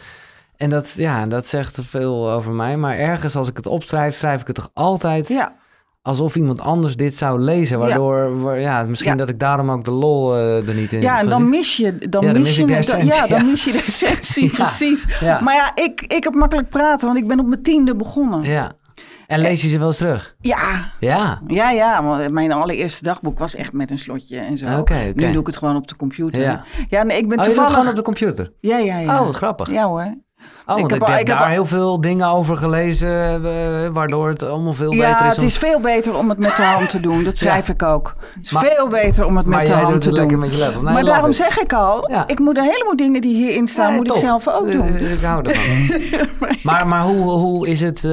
en dat, ja, dat zegt te veel over mij, maar ergens als ik het opschrijf, schrijf ik het toch altijd Ja, alsof iemand anders dit zou lezen. Waardoor, wa- ja, misschien Ja. dat ik daarom ook de lol eh, er niet in ja en dan mis je, dan Ja, dan mis mis je de essentie, Ja, dan ja. mis je de essentie, Ja. precies. Ja. Maar ja, ik, ik heb makkelijk praten, want ik ben op mijn tiende begonnen. Ja, Ja. En lees je ze wel eens terug? ja, Ja. ja, want mijn allereerste dagboek was echt met een slotje en zo. Oké. Nu doe ik het gewoon op de computer. Ja. Ja, nee, ik ben Oh, toevallig... gewoon op de computer? Ja, ja, ja. Oh, grappig. Ja hoor. Oh, Ik heb ik daar al- heel veel dingen over gelezen, eh, waardoor het allemaal veel beter Ja, is. het om- is veel beter om het met de hand te doen. Dat schrijf ik ook. Het is Maar- veel beter om het met de hand doet te het doen. lekker met je. Nee, maar daarom it. zeg ik al, Ja. ik moet een heleboel dingen die hierin staan, Ja, moet top. ik zelf ook Eh, doen. eh, Ik hou ervan. maar maar hoe, hoe is het...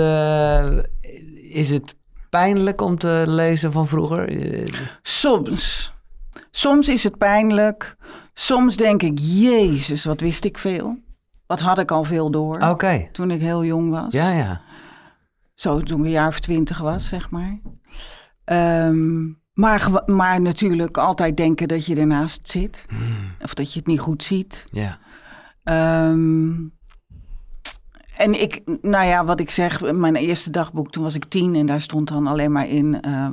is het pijnlijk om te lezen van vroeger? Soms. Soms is het pijnlijk. Soms denk ik, jezus, wat wist ik veel. Wat had ik al veel door Oké. toen ik heel jong was. Ja, ja. Zo toen ik een jaar of twintig was, zeg maar. Ehm, maar, maar natuurlijk altijd denken dat je ernaast zit. Hmm. Of dat je het niet goed ziet. Ja. Ehm, en ik, nou ja, wat ik zeg, mijn eerste dagboek, toen was ik tien en daar stond dan alleen maar in. eh,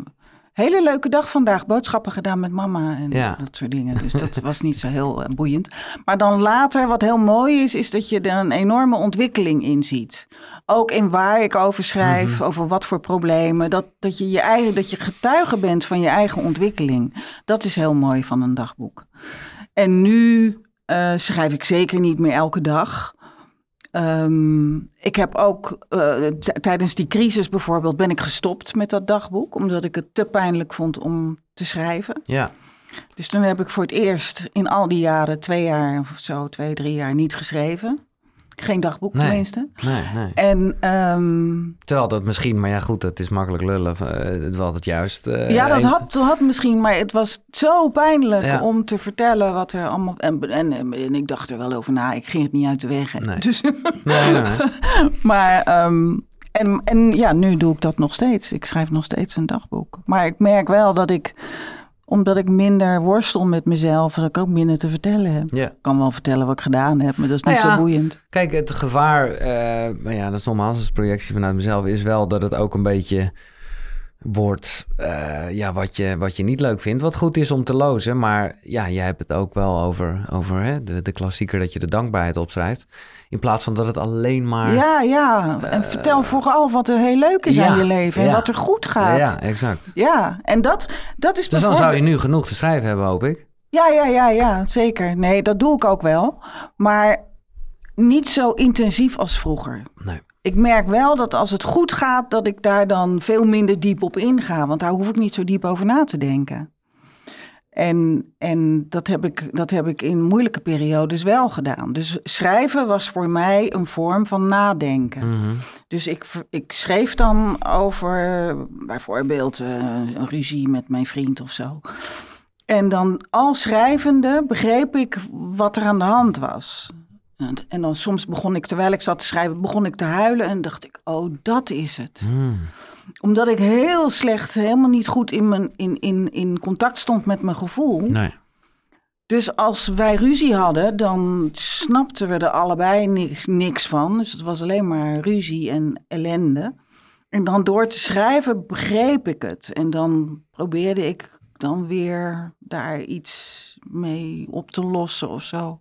hele leuke dag vandaag. Boodschappen gedaan met mama en Ja. dat soort dingen. Dus dat was niet zo heel eh, boeiend. Maar dan later, wat heel mooi is, is dat je er een enorme ontwikkeling in ziet. Ook in waar ik over schrijf, Mhm. over wat voor problemen. Dat, dat, je je eigen, dat je getuige bent van je eigen ontwikkeling. Dat is heel mooi van een dagboek. En nu eh, schrijf ik zeker niet meer elke dag. Ehm, ik heb ook eh, tijdens die crisis bijvoorbeeld ben ik gestopt met dat dagboek, omdat ik het te pijnlijk vond om te schrijven. Ja, Dus toen heb ik voor het eerst in al die jaren, twee jaar of zo, twee, drie jaar niet geschreven. Geen dagboek Nee. tenminste. nee, nee. En ehm, Terwijl dat misschien, maar ja goed, het is makkelijk lullen. eh, het was het juist. eh, ja, dat had, had misschien, maar het was zo pijnlijk Ja. om te vertellen wat er allemaal. En, en, en ik dacht er wel over na, ik ging het niet uit de weg. Nee. Dus, nee. maar ehm, en, en ja, nu doe ik dat nog steeds. Ik schrijf nog steeds een dagboek. Maar ik merk wel dat ik, omdat ik minder worstel met mezelf, dat ik ook minder te vertellen heb. Ja. Ik kan wel vertellen wat ik gedaan heb, maar dat is niet Nou ja. zo boeiend. Kijk, het gevaar, eh, maar ja, dat is nogmaals als projectie vanuit mezelf, is wel dat het ook een beetje wordt eh, ja, wat, je, wat je niet leuk vindt. Wat goed is om te lozen, maar ja, jij hebt het ook wel over, over hè, de, de klassieker dat je de dankbaarheid opschrijft. In plaats van dat het alleen maar... Ja, ja. En vertel vooral wat er heel leuk is ja, aan je leven en ja. wat er goed gaat. Ja, exact. Ja, en dat, dat is Dus dan zou je nu genoeg te schrijven hebben, hoop ik. Ja, ja, ja, ja, zeker. Nee, dat doe ik ook wel. Maar niet zo intensief als vroeger. Nee. Ik merk wel dat als het goed gaat, dat ik daar dan veel minder diep op inga. Want daar hoef ik niet zo diep over na te denken. En, en dat, heb ik, dat heb ik in moeilijke periodes wel gedaan. Dus schrijven was voor mij een vorm van nadenken. Mhm. Dus ik, ik schreef dan over bijvoorbeeld eh, een ruzie met mijn vriend of zo. En dan al schrijvende begreep ik wat er aan de hand was. En, en dan soms begon ik, terwijl ik zat te schrijven, begon ik te huilen en dacht ik, oh, dat is het. Hmm. Omdat ik heel slecht, helemaal niet goed in, mijn, in, in, in contact stond met mijn gevoel. Nee. Dus als wij ruzie hadden, dan snapten we er allebei niks, niks van. Dus het was alleen maar ruzie en ellende. En dan door te schrijven begreep ik het. En dan probeerde ik dan weer daar iets mee op te lossen of zo.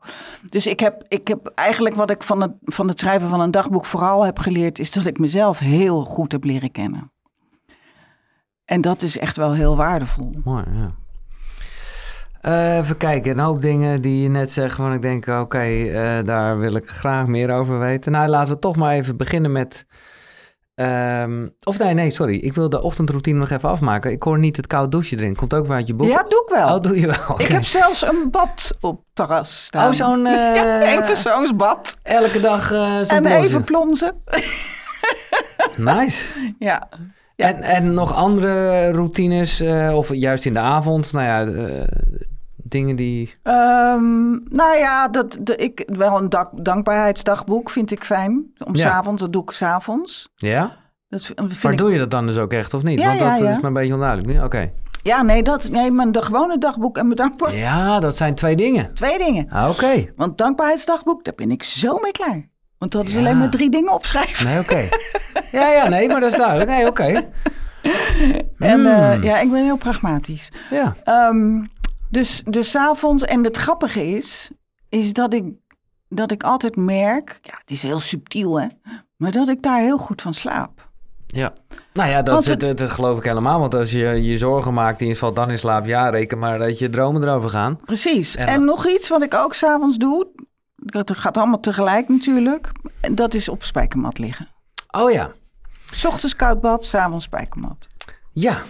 Dus ik heb, ik heb eigenlijk wat ik van het, van het schrijven van een dagboek vooral heb geleerd... is dat ik mezelf heel goed heb leren kennen. En dat is echt wel heel waardevol. Mooi, ja. Eh, even kijken, een hoop dingen die je net zegt, van ik denk, oké, eh, daar wil ik graag meer over weten. Nou, laten we toch maar even beginnen met... ehm, of nee, nee, sorry. Ik wil de ochtendroutine nog even afmaken. Ik hoor niet het koud douche erin. Komt ook weer uit je boek. Ja, doe ik wel. Oh, doe je wel. Ik heb zelfs een bad op terras staan. Oh, zo'n... eh, Ja, een persoonsbad. elke dag eh zo'n En even plonzen. Nice. Ja. Ja. En, en nog andere routines, eh, of juist in de avond, nou ja, eh, dingen die... Ehm, nou ja, dat, de, ik, wel een dak, dankbaarheidsdagboek vind ik fijn. Om Ja. s s'avonds, dat doe ik s'avonds. Ja? Dat Maar ik, doe je dat dan dus ook echt of niet? Ja, Want dat ja, is me een beetje onduidelijk nu. Oké. Ja, nee, dat, nee, mijn de gewone dagboek en mijn dankbaar. Ja, dat zijn twee dingen. Twee dingen. Ah, Oké. Want dankbaarheidsdagboek, daar ben ik zo mee klaar. Want dat is alleen maar drie dingen opschrijven. Nee, oké. ja, ja, nee, maar dat is duidelijk. Nee, oké. En eh, Hmm. ja, ik ben heel pragmatisch. Ja. Ehm, dus dus avonds, en het grappige is, is dat ik, dat ik altijd merk, ja, het is heel subtiel hè, maar dat ik daar heel goed van slaap. ja. Nou ja, dat, Want dat, geloof ik helemaal. Want als je je zorgen maakt en je valt dan in slaap, ja, reken maar dat je dromen erover gaan. Precies. En- En, nog iets wat ik ook s'avonds doe, dat gaat allemaal tegelijk natuurlijk, dat is op spijkermat liggen. Oh ja. 's ochtends koud bad, 's avonds spijkermat. Ja.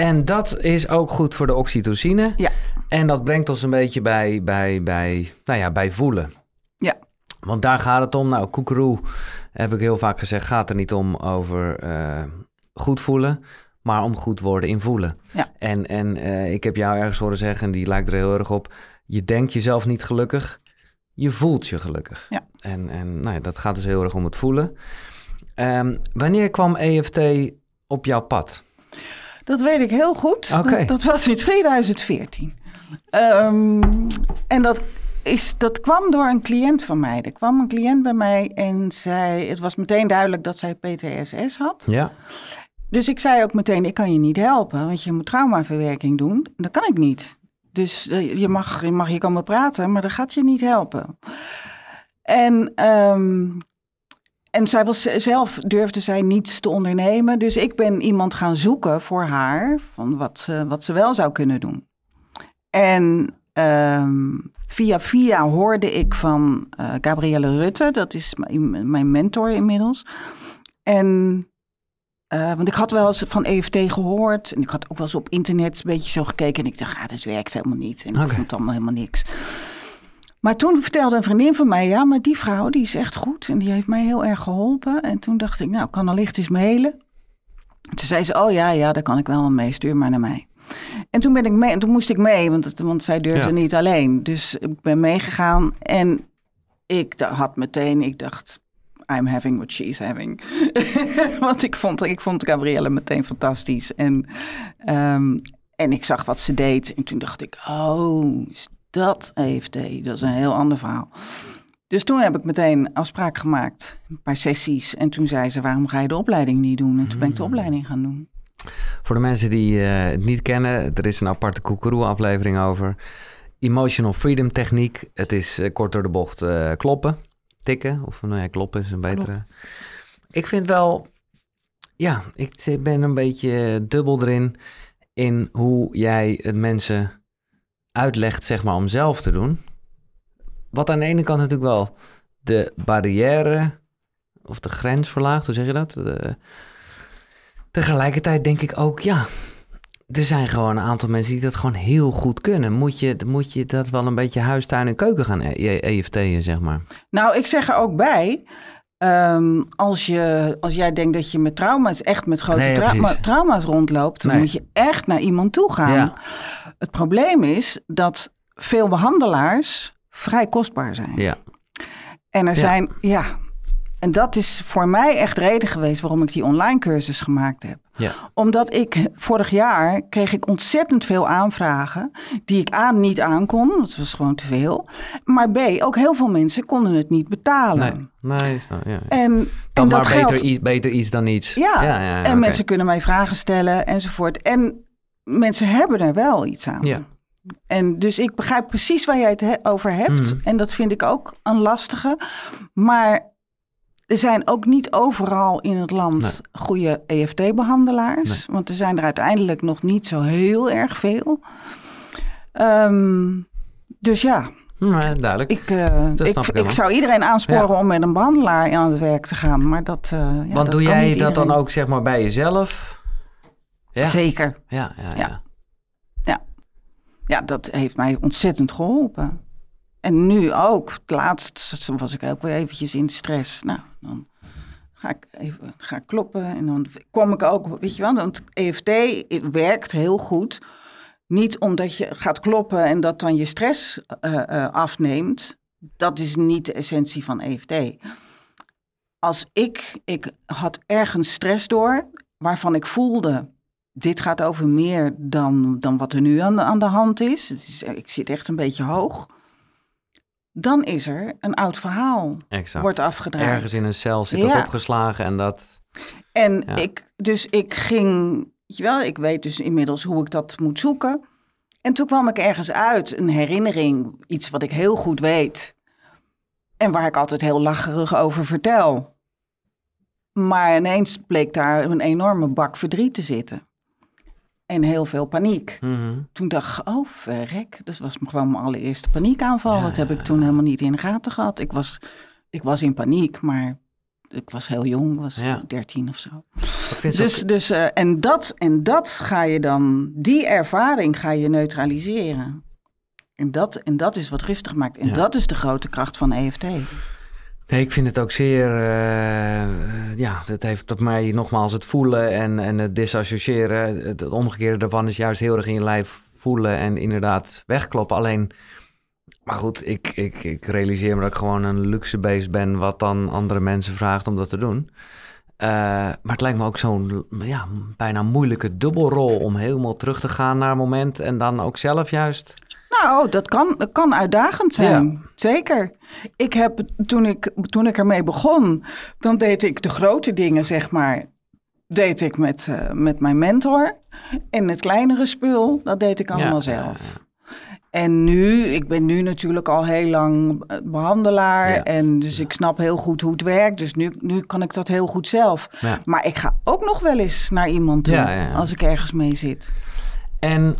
En dat is ook goed voor de oxytocine. Ja. En dat brengt ons een beetje bij, bij, bij, nou ja, bij voelen. Ja. Want daar gaat het om. Nou, koekeroe, heb ik heel vaak gezegd, gaat er niet om over eh, goed voelen, maar om goed worden in voelen. Ja. En, en eh, ik heb jou ergens horen zeggen, en die lijkt er heel erg op, je denkt jezelf niet gelukkig, je voelt je gelukkig. Ja. En, en nou ja, dat gaat dus heel erg om het voelen. Ehm, wanneer kwam EFT op jouw pad? Dat weet ik heel goed. Dat, dat was in 2014. Ehm, en dat, is, dat kwam door een cliënt van mij. Er kwam een cliënt bij mij en zij, het was meteen duidelijk dat zij PTSS had. Ja. Dus ik zei ook meteen, ik kan je niet helpen, want je moet traumaverwerking doen. Dat kan ik niet. Dus eh, je mag, je mag hier komen praten, maar dat gaat je niet helpen. En, ehm, en zij was zelf durfde zij niets te ondernemen. Dus ik ben iemand gaan zoeken voor haar van wat ze, wat ze wel zou kunnen doen. En ehm, via via hoorde ik van uh, Gabrielle Rutte, dat is mijn mentor inmiddels. En uh, want ik had wel eens van EFT gehoord. En ik had ook wel eens op internet een beetje zo gekeken. En ik dacht, ja, dat werkt helemaal niet. En okay. ik vond het allemaal helemaal niks. Maar toen vertelde een vriendin van mij, ja, maar die vrouw die is echt goed. En die heeft mij heel erg geholpen. En toen dacht ik, nou, kan allicht eens mailen. Toen zei ze, oh ja, ja, daar kan ik wel mee. Stuur maar naar mij. En toen ben ik mee, en toen moest ik mee, want, want zij durfde ja. niet alleen. Dus ik ben meegegaan en ik had meteen, ik dacht, I'm having what she's having. Want ik vond, ik vond Gabrielle meteen fantastisch. En, um, en ik zag wat ze deed. En toen dacht ik, oh, dat EFT? Dat is een heel ander verhaal. Dus toen heb ik meteen afspraak gemaakt, een paar sessies. En toen zei ze, waarom ga je de opleiding niet doen? En toen ben ik de Hmm. opleiding gaan doen. Voor de mensen die uh, het niet kennen, er is een aparte Koekeroe-aflevering over. Emotional Freedom Techniek. Het is uh, kort door de bocht uh, kloppen tikken. Of nou ja, kloppen is een betere. Klop. Ik vind wel, ja, ik ben een beetje dubbel erin in hoe jij het mensen uitlegt, zeg maar, om zelf te doen. Wat aan de ene kant natuurlijk wel de barrière of de grens verlaagt, hoe zeg je dat? De, tegelijkertijd denk ik ook, ja, er zijn gewoon een aantal mensen die dat gewoon heel goed kunnen. Moet je, moet je dat wel een beetje huistuin en keuken gaan EFT'en, zeg maar? Nou, ik zeg er ook bij. Um, als, je, als jij denkt dat je met trauma's, echt met grote nee, trauma, trauma's rondloopt, dan nee. moet je echt naar iemand toe gaan. Ja. Het probleem is dat veel behandelaars vrij kostbaar zijn. Ja. En er ja. zijn, ja, en dat is voor mij echt reden geweest waarom ik die online cursus gemaakt heb. Ja. Omdat ik vorig jaar kreeg ik ontzettend veel aanvragen die ik A niet aankon, dat was gewoon te veel. Maar B, ook heel veel mensen konden het niet betalen. Nee, nee is nou, ja. En, dan en dat beter, iets, beter iets dan niets. Ja, ja, ja en okay. mensen kunnen mij vragen stellen enzovoort. En mensen hebben er wel iets aan. Ja. En dus ik begrijp precies waar jij het he over hebt. Mm. En dat vind ik ook een lastige. Maar er zijn ook niet overal in het land Nee. goede EFT-behandelaars. Want er zijn er uiteindelijk nog niet zo heel erg veel. Ehm, dus ja, Nee, duidelijk. ik, eh, ik, ik zou iedereen aansporen om met een behandelaar aan het werk te gaan. Maar dat, eh, ja, Want dat doe jij dat dan ook zeg maar bij jezelf? Ja, Zeker. ja, ja. ja. Ja. Ja, dat heeft mij ontzettend geholpen. En nu ook. Het laatst was ik ook weer eventjes in stress. Nou, dan ga ik even ga kloppen. En dan kom ik ook, weet je wel, want EFT werkt heel goed. Niet omdat je gaat kloppen en dat dan je stress eh, eh, afneemt. Dat is niet de essentie van EFT. Als ik, ik had ergens stress door, waarvan ik voelde, dit gaat over meer dan, dan wat er nu aan de, aan de hand is. Ik zit echt een beetje hoog. Dan is er een oud verhaal, Exact. wordt afgedraaid. Ergens in een cel zit Ja. dat opgeslagen en dat... En Ja. ik, dus ik ging, weet je wel, ik weet dus inmiddels hoe ik dat moet zoeken. En toen kwam ik ergens uit, een herinnering, iets wat ik heel goed weet. En waar ik altijd heel lacherig over vertel. Maar ineens bleek daar een enorme bak verdriet te zitten. En heel veel paniek. Mhm. Toen dacht ik, oh verrek, dat was gewoon mijn allereerste paniekaanval. Ja, dat heb ja, ik toen helemaal niet in de gaten gehad. Ik was, ik was in paniek, maar ik was heel jong, was Ja. 13 of zo. Dus, ook- dus eh, en, dat, en dat ga je dan, die ervaring ga je neutraliseren. En dat, en dat is wat rustig maakt. En dat is de grote kracht van EFT. Nee, ik vind het ook zeer... eh, ja, het heeft op mij nogmaals het voelen en, en het disassociëren. Het, het omgekeerde daarvan is juist heel erg in je lijf voelen en inderdaad wegkloppen. Alleen, maar goed, ik, ik, ik realiseer me dat ik gewoon een luxe beest ben... wat dan andere mensen vraagt om dat te doen. Eh, maar het lijkt me ook zo'n ja, bijna moeilijke dubbelrol... om helemaal terug te gaan naar een moment... en dan ook zelf juist... Nou, dat kan, dat kan uitdagend zijn. Zeker. Ik heb, toen ik, toen ik ermee begon, dan deed ik de grote dingen, zeg maar. deed ik met, eh, met mijn mentor. En het kleinere spul, dat deed ik allemaal Ja, zelf. En nu, ik ben nu natuurlijk al heel lang eh, behandelaar. Ja. En dus ik snap heel goed hoe het werkt. Dus nu, nu kan ik dat heel goed zelf. Ja. Maar ik ga ook nog wel eens naar iemand toe als ik ergens mee zit. En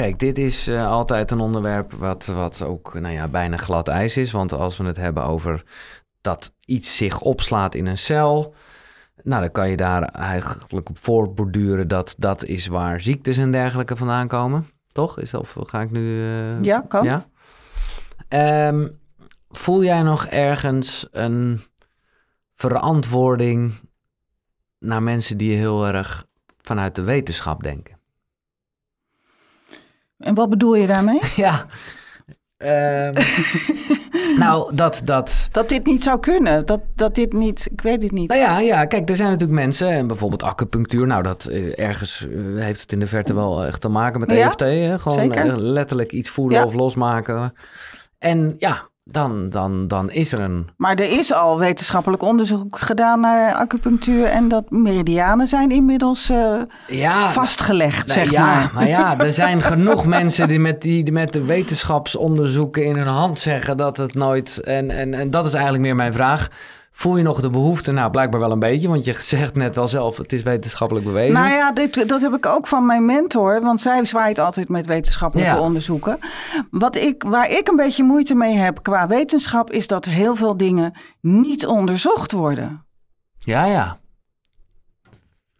kijk, dit is eh, altijd een onderwerp wat, wat ook nou ja, bijna glad ijs is. Want als we het hebben over dat iets zich opslaat in een cel... Nou, dan kan je daar eigenlijk op voortborduren dat dat is waar ziektes en dergelijke vandaan komen. Toch? Is, of ga ik nu... eh, Ja, kan. Ja? Ehm, voel jij nog ergens een verantwoording naar mensen die heel erg vanuit de wetenschap denken? En wat bedoel je daarmee? Ja. Ehm, nou, dat, dat. Dat dit niet zou kunnen. Dat, dat dit niet, ik weet het niet. Nou ja, ja, kijk, er zijn natuurlijk mensen, en bijvoorbeeld acupunctuur, nou, dat eh, ergens eh, heeft het in de verte wel echt te maken met Ja, EFT. Hè? Gewoon eh, letterlijk iets voelen Ja. of losmaken. En ja, dan, dan, dan is er een. Maar er is al wetenschappelijk onderzoek gedaan naar acupunctuur. En dat meridianen zijn inmiddels eh, Ja, vastgelegd, Nou, zeg ja, maar. maar ja, er zijn genoeg mensen die met, die, die met de wetenschapsonderzoeken in hun hand zeggen dat het nooit. En, en, en dat is eigenlijk meer mijn vraag. Voel je nog de behoefte? Nou, blijkbaar wel een beetje, want je zegt net wel zelf, het is wetenschappelijk bewezen. Nou ja, dit, dat heb ik ook van mijn mentor, want zij zwaait altijd met wetenschappelijke Ja. onderzoeken. Wat ik, waar ik een beetje moeite mee heb qua wetenschap, is dat heel veel dingen niet onderzocht worden. Ja, ja.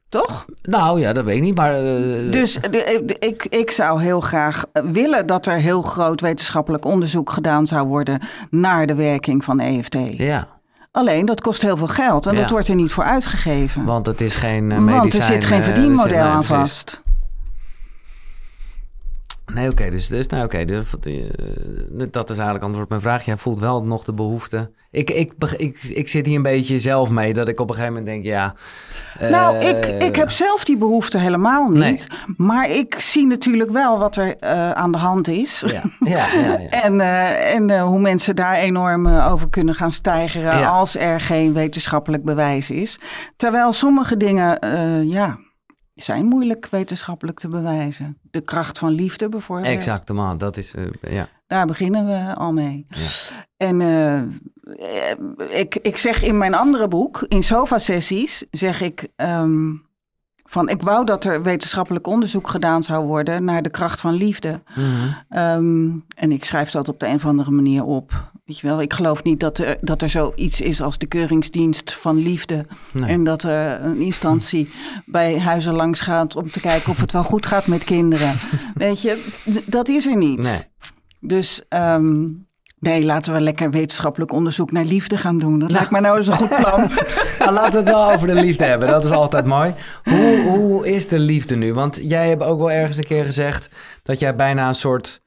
Toch? Nou ja, dat weet ik niet, maar... eh, Dus de- de- ik, ik zou heel graag willen dat er heel groot wetenschappelijk onderzoek gedaan zou worden naar de werking van EFT. Ja, Alleen dat kost heel veel geld en Ja. dat wordt er niet voor uitgegeven. want het is geen medicijn. Want er zit geen eh, verdienmodel er aan vast. Nee, oké, dus, dus, nou, oké, dus, dat is eigenlijk antwoord op mijn vraag. Jij voelt wel nog de behoefte. Ik, ik, ik, ik zit hier een beetje zelf mee, dat ik op een gegeven moment denk, ja... Nou, eh, ik, ik heb zelf die behoefte helemaal niet. Nee. Maar ik zie natuurlijk wel wat er eh, aan de hand is. Ja, ja, ja. ja. En, en hoe mensen daar enorm over kunnen gaan stijgeren Ja. als er geen wetenschappelijk bewijs is. Terwijl sommige dingen, ja, zijn moeilijk wetenschappelijk te bewijzen. De kracht van liefde bijvoorbeeld. Exact, man, dat is, eh, ja. Daar beginnen we al mee. Ja. En eh, ik, ik zeg in mijn andere boek, in sofa-sessies, zeg ik ehm, van ik wou dat er wetenschappelijk onderzoek gedaan zou worden naar de kracht van liefde. Mhm. Ehm, en ik schrijf dat op de een of andere manier op. Weet je wel, ik geloof niet dat er, dat er zoiets is als de keuringsdienst van liefde. Nee. En dat er een instantie bij huizen langs gaat om te kijken of het wel goed gaat met kinderen. Weet je, dat is er niet. Nee. Dus ehm, nee, laten we lekker wetenschappelijk onderzoek naar liefde gaan doen. Dat lijkt mij nou eens een goed plan. Nou, laten we het wel over de liefde hebben. Dat is altijd mooi. Hoe, hoe is de liefde nu? Want jij hebt ook wel ergens een keer gezegd dat jij bijna een soort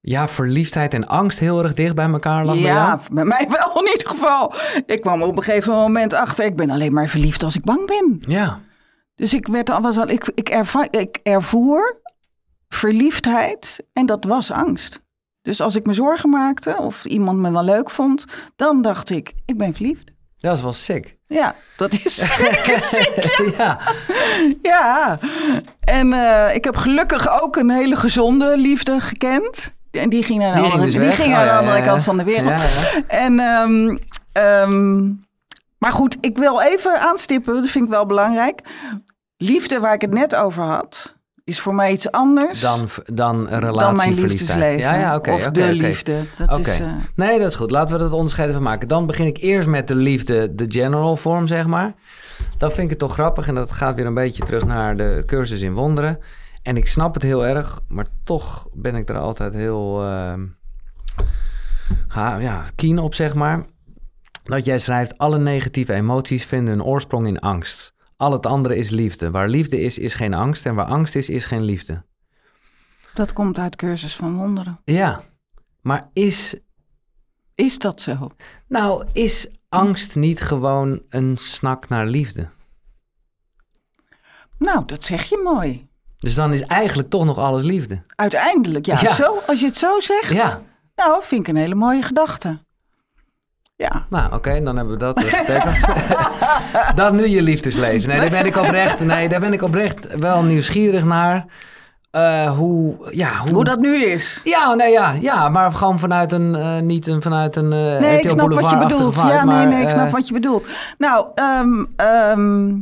ja, verliefdheid en angst heel erg dicht bij elkaar lag. ja, bij mij wel in ieder geval. Ik kwam op een gegeven moment achter, ik ben alleen maar verliefd als ik bang ben. Ja. Dus ik, werd al, was al, ik, ik, erva- ik ervoer verliefdheid en dat was angst. Dus als ik me zorgen maakte of iemand me wel leuk vond, dan dacht ik, ik ben verliefd. Dat is wel sick. Ja, dat is zeker ziek. ja. Ja, en eh, ik heb gelukkig ook een hele gezonde liefde gekend. En die ging naar de, Die ging andere, dus die weg. ging Oh, naar de andere ja, kant van de wereld. En, ehm, ehm, maar goed, ik wil even aanstippen, dat vind ik wel belangrijk. Liefde waar ik het net over had, is voor mij iets anders Dan, dan relatie dan mijn verliefdheid. liefdesleven. Ja, ja, oké. of de liefde. Dat is, eh, Nee, dat is goed. Laten we dat onderscheid even maken. Dan begin ik eerst met de liefde, de general vorm, zeg maar. Dan vind ik het toch grappig en dat gaat weer een beetje terug naar de cursus in wonderen. En ik snap het heel erg, maar toch ben ik er altijd heel ha- ja, keen op, zeg maar. Dat jij schrijft, alle negatieve emoties vinden hun oorsprong in angst. Al het andere is liefde. Waar liefde is, is geen angst. En waar angst is, is geen liefde. dat komt uit cursus van wonderen. Ja, maar is Is dat zo? Nou, is angst niet gewoon een snak naar liefde? Nou, dat zeg je mooi. Dus dan is eigenlijk toch nog alles liefde. Uiteindelijk, ja, Ja. Zo, als je het zo zegt. Ja. Nou, vind ik een hele mooie gedachte. Ja. Nou, oké, dan hebben we dat getekend. dan nu je liefdesleven. Nee, daar ben ik oprecht, nee, daar ben ik oprecht wel nieuwsgierig naar. Eh, hoe, ja, hoe, Hoe dat nu is. Ja, nee, ja, ja, maar gewoon vanuit een, eh, niet een, vanuit een uh, Nee, ik snap wat je bedoelt. Ja, maar, nee, nee, ik snap eh, wat je bedoelt. Nou, ehm,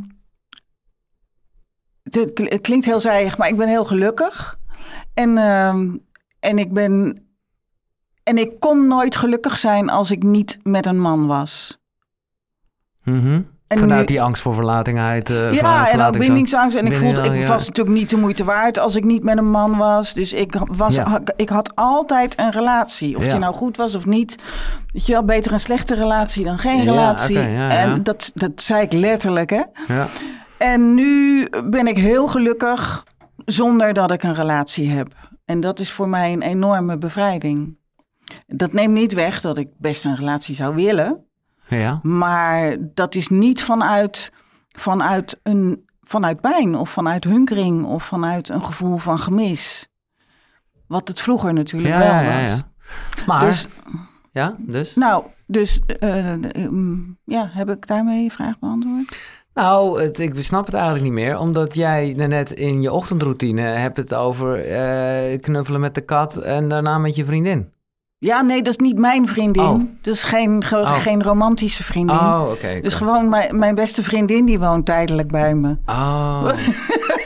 het, kl- het klinkt heel zijig, maar ik ben heel gelukkig. En, ehm, en ik ben... En ik kon nooit gelukkig zijn als ik niet met een man was. mhm. En Vanuit nu- die angst voor verlatingheid. eh, Ja, en ook bindingsangst. En ik voelde, ik ja. was natuurlijk niet de moeite waard als ik niet met een man was. Dus ik, was, Ja. ha- ik had altijd een relatie. Of Ja. die nou goed was of niet. Weet je wel, beter een slechte relatie dan geen relatie. En dat, dat zei ik letterlijk, hè. Ja. En nu ben ik heel gelukkig zonder dat ik een relatie heb. En dat is voor mij een enorme bevrijding. Dat neemt niet weg dat ik best een relatie zou willen. ja. Maar dat is niet vanuit, vanuit, een, vanuit pijn of vanuit hunkering of vanuit een gevoel van gemis. Wat het vroeger natuurlijk Ja, wel ja, was. ja. Maar, Dus, ja, dus? nou, dus eh, eh, mm, ja, heb ik daarmee je vraag beantwoord? Nou, het, ik snap het eigenlijk niet meer. Omdat jij net in je ochtendroutine hebt het over eh, knuffelen met de kat en daarna met je vriendin. Ja, nee, dat is niet mijn vriendin. Oh. Dat is geen, ge- Oh. geen romantische vriendin. Oh, oké. oké. Dus gewoon mijn, mijn beste vriendin die woont tijdelijk bij me. Oh.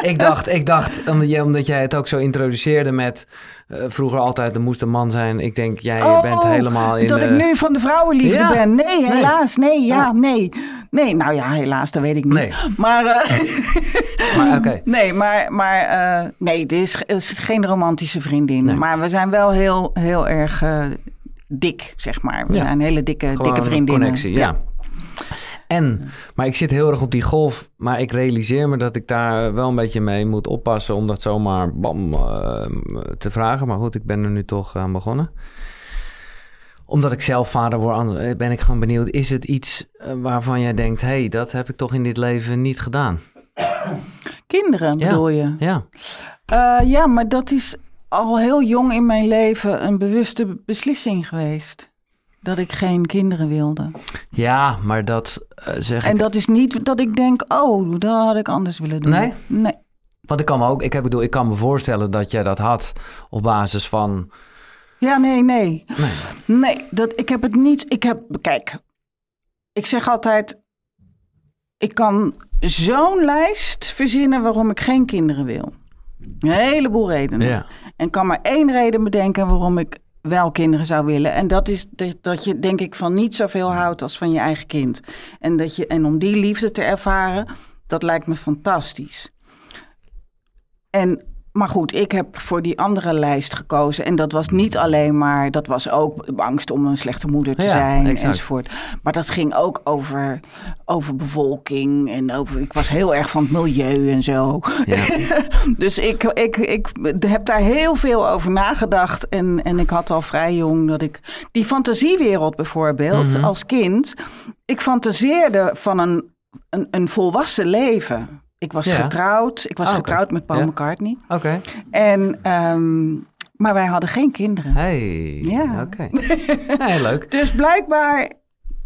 ik dacht, ik dacht omdat, jij, omdat jij het ook zo introduceerde met eh, vroeger altijd er moest een man zijn. Ik denk, jij Oh, bent helemaal in dat ik nu van de vrouwenliefde Ja. ben. Nee, helaas. Nee, ja, Ah. nee. Nee, nou ja, helaas, dat weet ik niet. Nee. Maar, eh, Maar oké. nee, maar, maar eh, nee, dit is, is geen romantische vriendin. Nee. Maar we zijn wel heel, heel erg dik, zeg maar. We Ja. zijn hele dikke, Gewoon dikke vriendinnen. connectie, ja. En, maar ik zit heel erg op die golf, maar ik realiseer me dat ik daar wel een beetje mee moet oppassen om dat zomaar bam eh, te vragen. Maar goed, ik ben er nu toch aan begonnen. Omdat ik zelf vader word, ben ik gewoon benieuwd, is het iets eh, waarvan jij denkt, hé, hey, dat heb ik toch in dit leven niet gedaan? Kinderen Ja. bedoel je? Ja, Eh, ja, maar dat is al heel jong in mijn leven een bewuste beslissing geweest. Dat ik geen kinderen wilde. ja maar dat eh, zeg En ik... dat is niet dat ik denk, oh, dat had ik anders willen doen. Nee? Nee. Want ik kan me ook, ik heb bedoel, ik kan me voorstellen dat jij dat had op basis van... Ja, nee, nee. Nee. Nee, dat, ik heb het niet. Ik heb, kijk, ik zeg altijd, ik kan zo'n lijst verzinnen waarom ik geen kinderen wil. Een heleboel redenen. Ja. En kan maar één reden bedenken waarom ik wel kinderen zou willen. En dat is dat, dat je, denk ik, van niet zoveel houdt als van je eigen kind. En, dat je, en om die liefde te ervaren, dat lijkt me fantastisch. En, maar goed, ik heb voor die andere lijst gekozen. En dat was niet alleen maar, dat was ook angst om een slechte moeder te Ja, zijn exact. enzovoort. Maar dat ging ook over, over bevolking en over, ik was heel erg van het milieu en zo. Ja. Dus ik, ik, ik heb daar heel veel over nagedacht. En, en ik had al vrij jong dat ik. Die fantasiewereld bijvoorbeeld, Mhm. als kind. Ik fantaseerde van een, een, een volwassen leven. Ik was Ja. getrouwd. Ik was Ah, getrouwd met Paul Ja. McCartney. Oké. En, ehm, maar wij hadden geen kinderen. Hey. Ja. Oké. Nee, leuk. Dus blijkbaar,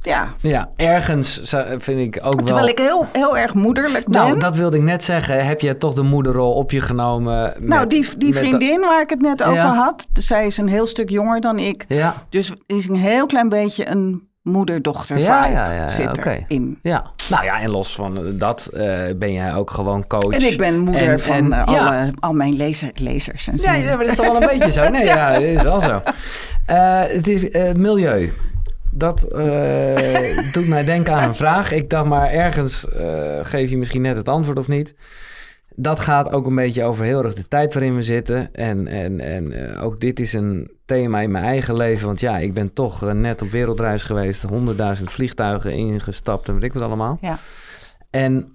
ja. Ja, ergens vind ik ook wel... Terwijl ik heel, heel erg moederlijk ben. Nou, dat wilde ik net zeggen. Heb je toch de moederrol op je genomen? nou, met- die, die met- vriendin waar ik het net over Ja. had. Zij is een heel stuk jonger dan ik. Ja, Dus is een heel klein beetje een moeder-dochter Ja, vibe ja, ja, ja, zit oké. erin. ja. Nou ja, en los van dat eh, ben jij ook gewoon coach. En ik ben moeder En- van en- eh, alle, al mijn lezer, lezers en zo. Nee, maar dat is toch wel een beetje zo. Nee, ja, dat is wel zo. Eh, het is milieu. Dat eh, doet mij denken aan een vraag. Ik dacht maar ergens eh, geef je misschien net het antwoord of niet. Dat gaat ook een beetje over heel erg de tijd waarin we zitten. En, en, en eh, ook dit is een thema in mijn eigen leven. Want ja, ik ben toch eh, net op wereldreis geweest. Honderdduizend vliegtuigen ingestapt en weet ik wat allemaal. Ja. En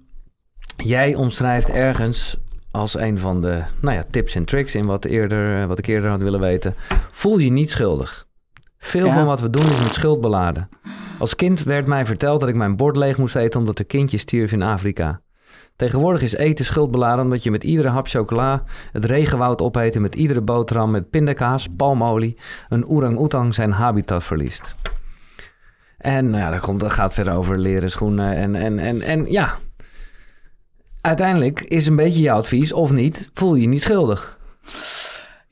jij omschrijft ergens als een van de nou ja, tips en tricks in wat, eerder, wat ik eerder had willen weten. Voel je niet schuldig. Veel Ja. van wat we doen is met schuld beladen. Als kind werd mij verteld dat ik mijn bord leeg moest eten omdat er kindjes stierven in Afrika. Tegenwoordig is eten schuldbeladen omdat je met iedere hap chocola het regenwoud opeet en met iedere boterham met pindakaas, palmolie, een orang-oetang zijn habitat verliest. En nou ja, dat, komt, dat gaat verder over leren schoenen. En, en, en, en ja, uiteindelijk is een beetje jouw advies, of niet, voel je je niet schuldig.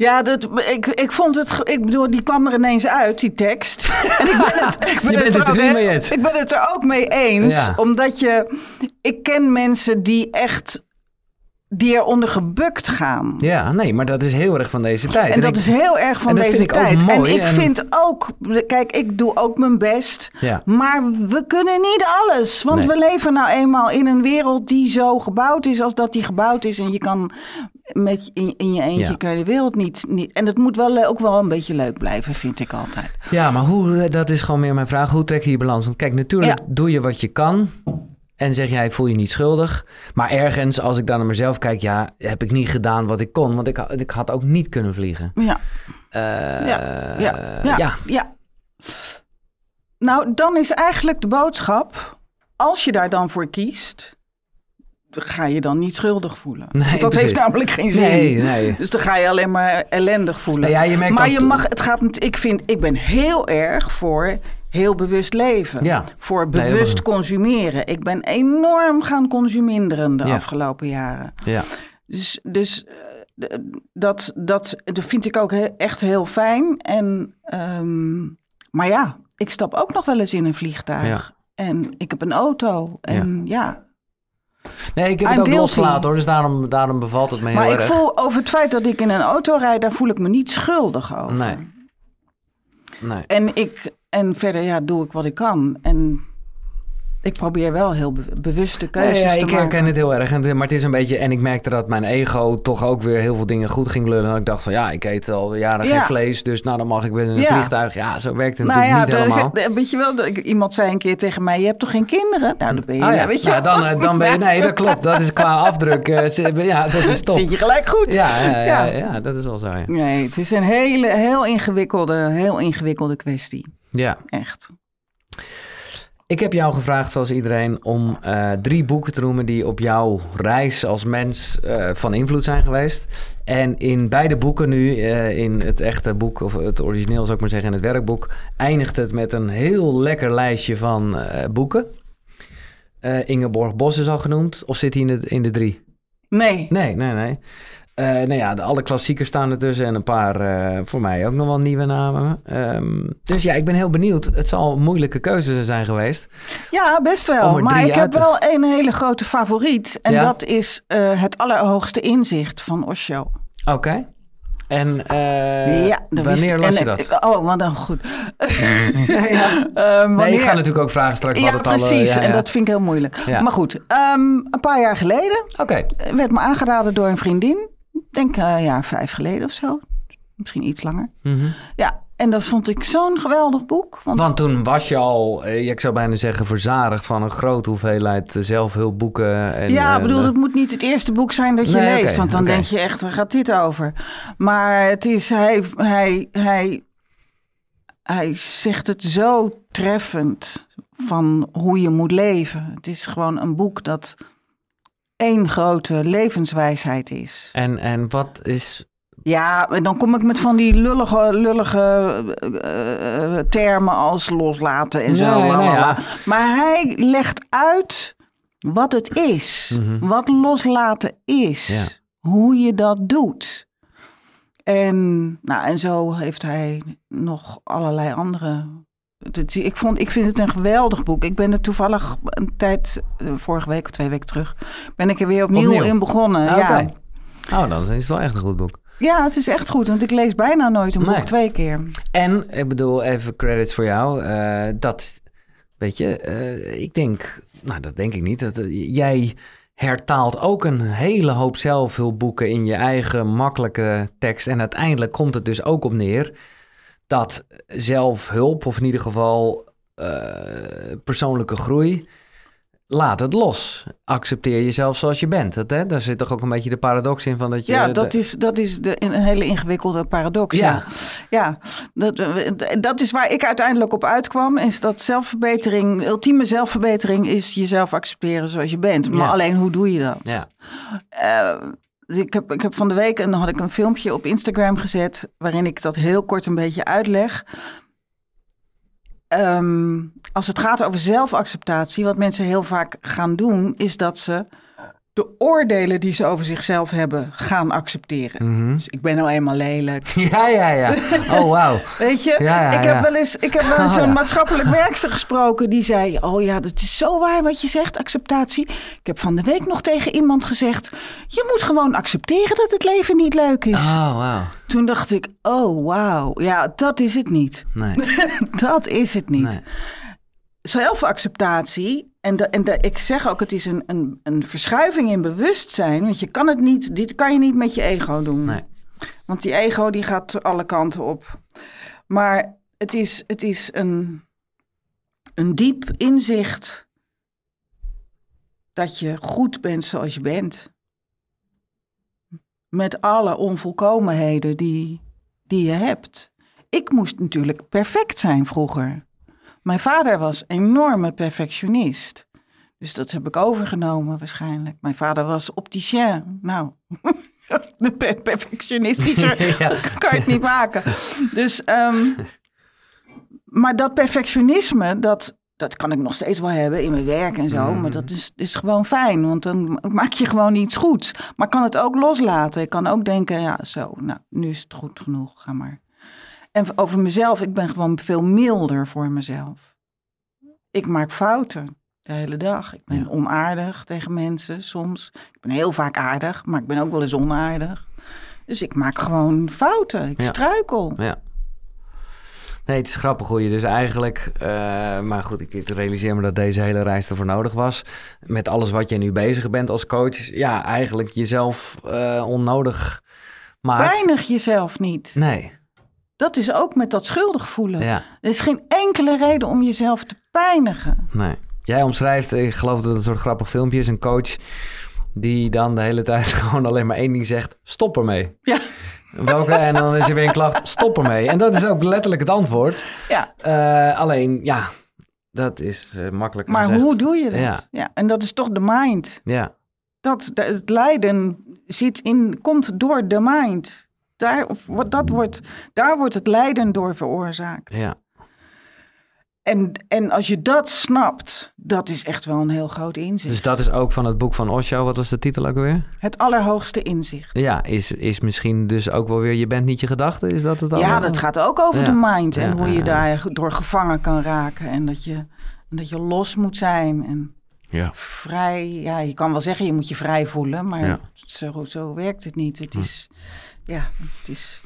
Ja, dat, ik, ik vond het. Ik bedoel, die kwam er ineens uit, die tekst. En ik ben het, ik ben Je bent het er ook- mee eens. Ik ben het er ook mee eens. Ja. Omdat je. Ik ken mensen die echt. die eronder gebukt gaan. Ja, nee, maar dat is heel erg van deze tijd. En dat ik- is heel erg van deze tijd. en ik en- vind ook, kijk, ik doe ook mijn best. Ja. Maar we kunnen niet alles. Want Nee. we leven nou eenmaal in een wereld die zo gebouwd is als dat die gebouwd is. En je kan met, in, in je eentje Ja. kun je de wereld niet, niet. En het moet wel eh, ook wel een beetje leuk blijven, vind ik altijd. Ja, maar hoe, eh, dat is gewoon meer mijn vraag. Hoe trek je je balans? Want kijk, natuurlijk Ja. doe je wat je kan. En zeg jij, voel je niet schuldig. Maar ergens, als ik dan naar mezelf kijk, ja, heb ik niet gedaan wat ik kon. Want ik, ik had ook niet kunnen vliegen. Ja, Eh, ja, ja, ja. ja, ja. Nou, dan is eigenlijk de boodschap, als je daar dan voor kiest, ga je dan niet schuldig voelen. Nee, Want dat precies. heeft namelijk geen zin. Nee, nee. Dus dan ga je alleen maar ellendig voelen. Ja, je merkt maar dat- je mag, het gaat, ik vind, ik ben heel erg voor heel bewust leven. Ja. Voor bewust consumeren. Ik ben enorm gaan consuminderen de Ja. afgelopen jaren. Ja. Dus, dus eh, dat, dat, dat vind ik ook echt heel fijn. En, ehm, maar ja, ik stap ook nog wel eens in een vliegtuig. Ja. En ik heb een auto. En ja, Nee, ik heb I'm het ook losgelaten hoor. Dus daarom, daarom bevalt het me heel maar ik erg. voel over het feit dat ik in een auto rijd, daar voel ik me niet schuldig over. Nee. Nee. En, ik, en verder ja, doe ik wat ik kan. En ik probeer wel heel be- bewuste keuzes ja, te ik maken. herken het heel erg. En, maar het is een beetje... En ik merkte dat mijn ego toch ook weer heel veel dingen goed ging lullen. En ik dacht van ja, ik eet al jaren Ja. geen vlees. Dus nou, dan mag ik weer in een vliegtuig. Ja, zo werkt het Nou natuurlijk niet helemaal. de- weet je wel, iemand zei een keer tegen mij: Je hebt toch geen kinderen? Nou, dan ben je, Oh ja, weet je nou, dan, eh, dan ben je... Nee, dat klopt. Dat is qua afdruk. eh, zit- ja, dat is top. Zit je gelijk goed. Ja, ja, ja, Ja. ja, dat is wel zo, ja. Nee, het is een hele, heel ingewikkelde, heel ingewikkelde kwestie. ja. Echt. Ik heb jou gevraagd, zoals iedereen, om eh, drie boeken te noemen die op jouw reis als mens eh, van invloed zijn geweest. En in beide boeken nu, eh, in het echte boek, of het origineel zou ik maar zeggen, in het werkboek, eindigt het met een heel lekker lijstje van boeken. Ingeborg Bos is al genoemd, of zit hij in de, in de drie? Nee. Nee, nee, nee. Eh nou ja, de, alle klassiekers staan ertussen en een paar eh, voor mij ook nog wel nieuwe namen. Ehm, dus ja, ik ben heel benieuwd. Het zal een moeilijke keuze zijn geweest. Ja, best wel. er Maar ik heb te- wel een hele grote favoriet. En Ja? dat is eh, het allerhoogste inzicht van Osho. Oké. En ja, wist- wanneer las je dat? Oh, wat dan goed. ja, ja. Nee, wanneer- ik ga natuurlijk ook vragen straks. Ja, het precies. En dat vind ik heel moeilijk. Maar goed, ehm, een paar jaar geleden werd me aangeraden door een vriendin. Ik denk eh, een jaar vijf geleden of zo. Misschien iets langer. Mhm. Ja, en dat vond ik zo'n geweldig boek. Want, Want toen was je al, eh, ik zou bijna zeggen, verzadigd van een grote hoeveelheid eh, zelfhulpboeken. En, ja, ik bedoel, het moet niet het eerste boek zijn dat je Nee, leest. want dan denk je echt, waar gaat dit over? Maar het is, hij, hij, hij, hij zegt het zo treffend van hoe je moet leven. Het is gewoon een boek dat één grote levenswijsheid is. en, en wat is... Ja, en dan kom ik met van die lullige, lullige eh, eh, termen als loslaten en zo. Nee, nou ja. Maar hij legt uit wat het is. Mhm. Wat loslaten is. Ja. Hoe je dat doet. En, nou, en zo heeft hij nog allerlei andere... Ik, vond, ik vind het een geweldig boek. Ik ben er toevallig een tijd, eh, vorige week of twee weken terug, ben ik er weer opnieuw, Opnieuw? in begonnen. Ah, ja. Oké. Oh, dan is het wel echt een goed boek. Ja, het is echt goed, want ik lees bijna nooit een Nee. boek twee keer. En, ik bedoel, even credits voor jou. eh, dat, weet je, eh, ik denk, nou dat denk ik niet. Dat, jij hertaalt ook een hele hoop zelfhulpboeken in je eigen makkelijke tekst. En uiteindelijk komt het dus ook op neer dat zelfhulp, of in ieder geval eh, persoonlijke groei, laat het los. Accepteer jezelf zoals je bent. Dat, hè? Daar zit toch ook een beetje de paradox in van dat je... Ja, dat de- is, dat is de, een hele ingewikkelde paradox. Ja. Ja, ja dat, eh, dat is waar ik uiteindelijk op uitkwam. Is dat zelfverbetering, ultieme zelfverbetering is jezelf accepteren zoals je bent. Maar Ja. alleen hoe doe je dat? Ja. Eh, ik, heb, ik heb van de week en dan had ik een filmpje op Instagram gezet. waarin ik dat heel kort een beetje uitleg. ehm, als het gaat over zelfacceptatie, wat mensen heel vaak gaan doen, is dat ze de oordelen die ze over zichzelf hebben gaan accepteren. Mhm. Dus ik ben nou eenmaal lelijk. Ja, ja, ja. Oh, wauw. Weet je, Ja, ja, ik heb wel eens, ik heb wel eens Oh, ja. maatschappelijk werkster gesproken die zei: Oh ja, dat is zo waar wat je zegt, acceptatie. Ik heb van de week nog tegen iemand gezegd: Je moet gewoon accepteren dat het leven niet leuk is. Oh, wauw. Toen dacht ik: Oh wauw, ja, dat is het niet. Nee, dat is het niet. nee. Zelfacceptatie, en, de, en de, ik zeg ook, het is een, een, een verschuiving in bewustzijn. Want je kan het niet, dit kan je niet met je ego doen. nee. Want die ego die gaat alle kanten op. Maar het is, het is een, een diep inzicht dat je goed bent zoals je bent. Met alle onvolkomenheden die, die je hebt. Ik moest natuurlijk perfect zijn vroeger. Mijn vader was een enorme perfectionist. Dus dat heb ik overgenomen waarschijnlijk. Mijn vader was opticien. Nou, de per- perfectionistischer Ja. kan je het niet maken. Dus, ehm, maar dat perfectionisme, dat, dat kan ik nog steeds wel hebben in mijn werk en zo. Maar dat is, is gewoon fijn, want dan maak je gewoon iets goeds. Maar ik kan het ook loslaten. Ik kan ook denken, ja, zo, nou, nu is het goed genoeg, ga maar. En over mezelf, ik ben gewoon veel milder voor mezelf. Ik maak fouten de hele dag. Ik ben Ja. onaardig tegen mensen soms. Ik ben heel vaak aardig, maar ik ben ook wel eens onaardig. Dus ik maak gewoon fouten. Ik Ja. struikel. Ja. Nee, het is grappig hoe je dus eigenlijk... eh, maar goed, ik, realiseer me dat deze hele reis ervoor nodig was. Met alles wat je nu bezig bent als coach. Ja, eigenlijk jezelf eh, onnodig maakt. Pijnig jezelf niet. Nee, Dat is ook met dat schuldig voelen. ja, Er is geen enkele reden om jezelf te pijnigen. nee. Jij omschrijft, ik geloof dat het een soort grappig filmpje is, een coach... die dan de hele tijd gewoon alleen maar één ding zegt. Stop ermee. Ja, Welke? En dan is er weer een klacht. Stop ermee. En dat is ook letterlijk het antwoord. ja. Eh, alleen, ja, dat is eh, makkelijk maar gezegd. hoe doe je dat? Ja. Ja. En dat is toch de mind. Ja, Dat, de- het lijden zit in, komt door de mind. Daar, dat wordt, daar wordt het lijden door veroorzaakt. ja. En, en als je dat snapt, dat is echt wel een heel groot inzicht. Dus dat is ook van het boek van Osho. Wat was de titel ook alweer? Het allerhoogste inzicht. Ja, is, is misschien dus ook wel weer... Je bent niet je gedachte? Is dat het Ja, dat gaat ook over Ja. de mind en Ja, hoe ja, je daar door gevangen kan raken. En dat je, dat je los moet zijn en Ja. vrij. Ja, je kan wel zeggen je moet je vrij voelen, maar zo, zo werkt het niet. Het is, ja, het is.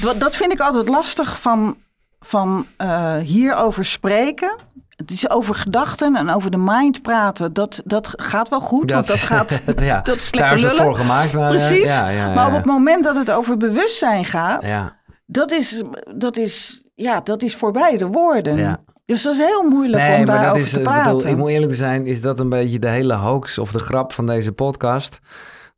Dat, dat vind ik altijd lastig van, van eh, hierover spreken. Het is over gedachten en over de mind praten. Dat, dat gaat wel goed, want dat gaat. ja, dat is daar lekker is voor gemaakt. Maar, eh, Precies. Ja, ja, ja, Maar op het moment dat het over bewustzijn gaat, dat, is, dat, is, ja, dat is voorbij de woorden. Dus dat is heel moeilijk Nee, om daarover te ik praten. bedoel, ik moet eerlijk zijn, is dat een beetje de hele hoax of de grap van deze podcast.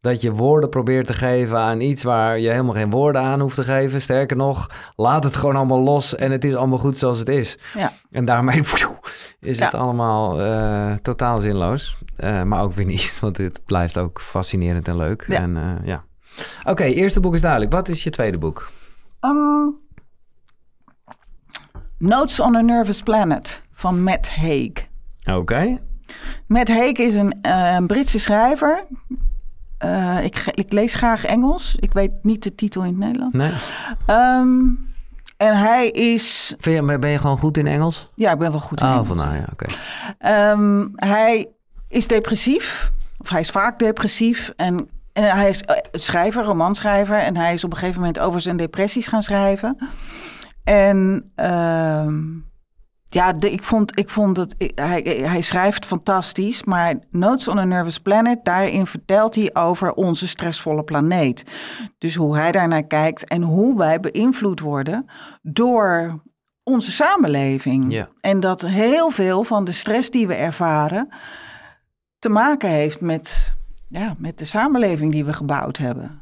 Dat je woorden probeert te geven aan iets waar je helemaal geen woorden aan hoeft te geven. Sterker nog, laat het gewoon allemaal los en het is allemaal goed zoals het is. Ja. En daarmee is het allemaal eh, totaal zinloos. Eh, maar ook weer niet, want het blijft ook fascinerend en leuk. Ja. En, eh, ja. Oké, eerste boek is duidelijk. Wat is je tweede boek? Um, Notes on a Nervous Planet van Matt Haig. Oké. Matt Haig is een eh, Britse schrijver. Eh, ik, ik lees graag Engels. Ik weet niet de titel in het Nederlands. Nee. Ehm, en hij is... Vind je, ben je gewoon goed in Engels? Ja, ik ben wel goed in Oh, Engels. vandaar, ja, oké. Ehm, hij is depressief. Of hij is vaak depressief. En, en hij is eh, schrijver, romanschrijver. En hij is op een gegeven moment over zijn depressies gaan schrijven. En ehm, ja, de, ik, vond, ik vond het... ik- hij, hij schrijft fantastisch. Maar Notes on a Nervous Planet... daarin vertelt hij over onze stressvolle planeet. Dus hoe hij daarnaar kijkt... en hoe wij beïnvloed worden... door onze samenleving. Ja. En dat heel veel van de stress die we ervaren te maken heeft met, ja, met de samenleving die we gebouwd hebben.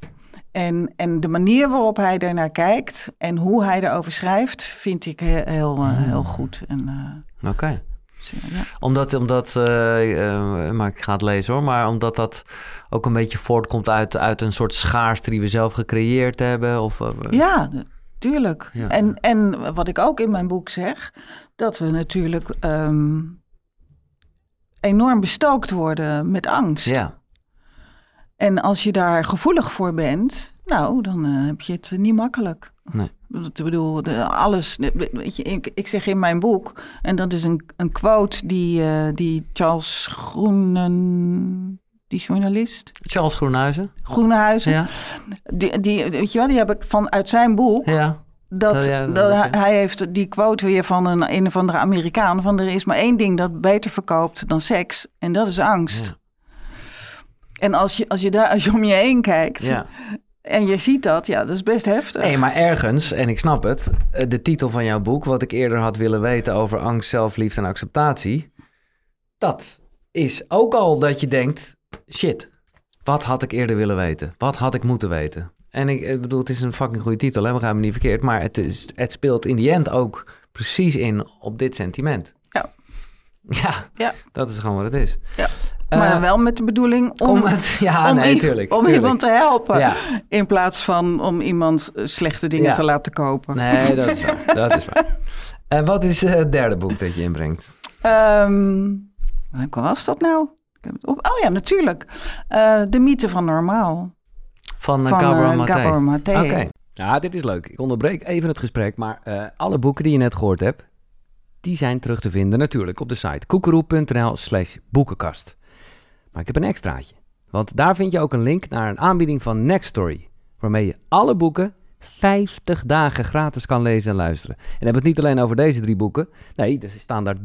En, en de manier waarop hij daarnaar kijkt en hoe hij erover schrijft, vind ik heel, heel, eh, heel goed. Eh, Oké. dus, ja. Omdat, omdat eh, maar ik ga het lezen hoor, maar omdat dat ook een beetje voortkomt uit, uit een soort schaarste die we zelf gecreëerd hebben. Of, ja, tuurlijk. Ja. En, en wat ik ook in mijn boek zeg, dat we natuurlijk ehm, enorm bestookt worden met angst. Ja. En als je daar gevoelig voor bent, nou, dan eh, heb je het niet makkelijk. Nee. Ik bedoel, de, alles. Weet je, ik, ik zeg in mijn boek, en dat is een, een quote die, eh, die Charles Groenen, die journalist, Charles Groenhuizen. Groenhuizen, Ja. die, die, weet je wel, die heb ik van uit zijn boek. Ja. Dat, Dat- ja, dat- dat, dat- hij- hij heeft die quote weer van een, een of andere Amerikaan: van er is maar één ding dat beter verkoopt dan seks, en dat is angst. Ja. En als je, als, je daar, als je om je heen kijkt ja. en je ziet dat, ja, dat is best heftig. Nee, maar ergens, en ik snap het, eh, de titel van jouw boek, wat ik eerder had willen weten over angst, zelfliefde en acceptatie, dat is ook al dat je denkt, shit, wat had ik eerder willen weten? Wat had ik moeten weten? En ik, ik bedoel, het is een fucking goede titel, hè? begrijp me niet verkeerd, maar het, is, het speelt in die end ook precies in op dit sentiment. Ja. Ja, Ja. dat is gewoon wat het is. Ja. Maar Eh, wel met de bedoeling om, om het, ja, om, nee, tuurlijk. om tuurlijk. iemand te helpen. Ja. In plaats van om iemand eh, slechte dingen Ja. te laten kopen. Nee, dat is waar. Dat is waar. En wat is eh, het derde boek dat je inbrengt? Ehm, welke was dat nou? Oh ja, natuurlijk. De mythe van normaal. Van, uh, Van Gabor Maté. Maté. Oké. Ja, dit is leuk. Ik onderbreek even het gesprek, maar alle boeken die je net gehoord hebt, die zijn terug te vinden natuurlijk op de site koekeroe.nl slash boekenkast. Maar ik heb een extraatje, want daar vind je ook een link naar een aanbieding van Nextory, waarmee je alle boeken 50 dagen gratis kan lezen en luisteren. En dan hebben we het niet alleen over deze drie boeken, nee, er staan daar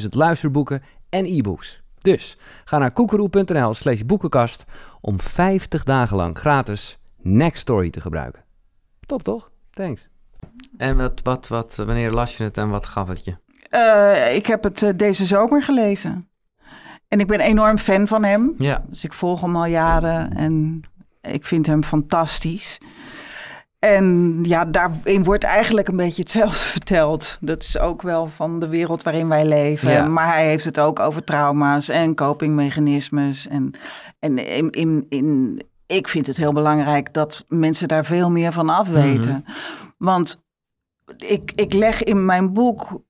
300.000 luisterboeken en e-books. Dus ga naar koekeroe.nl slash boekenkast om 50 dagen lang gratis Nextory te gebruiken. Top toch? Thanks. En wat, wat, wat, wanneer las je het en wat gaf het je? Eh, ik heb het eh, deze zomer gelezen. En ik ben enorm fan van hem. Ja. Dus ik volg hem al jaren en ik vind hem fantastisch. En ja, daarin wordt eigenlijk een beetje hetzelfde verteld. Dat is ook wel van de wereld waarin wij leven. Ja. Maar hij heeft het ook over trauma's en copingmechanismes. En, en in, in, in, ik vind het heel belangrijk dat mensen daar veel meer van af weten. Want ik, ik leg in mijn boek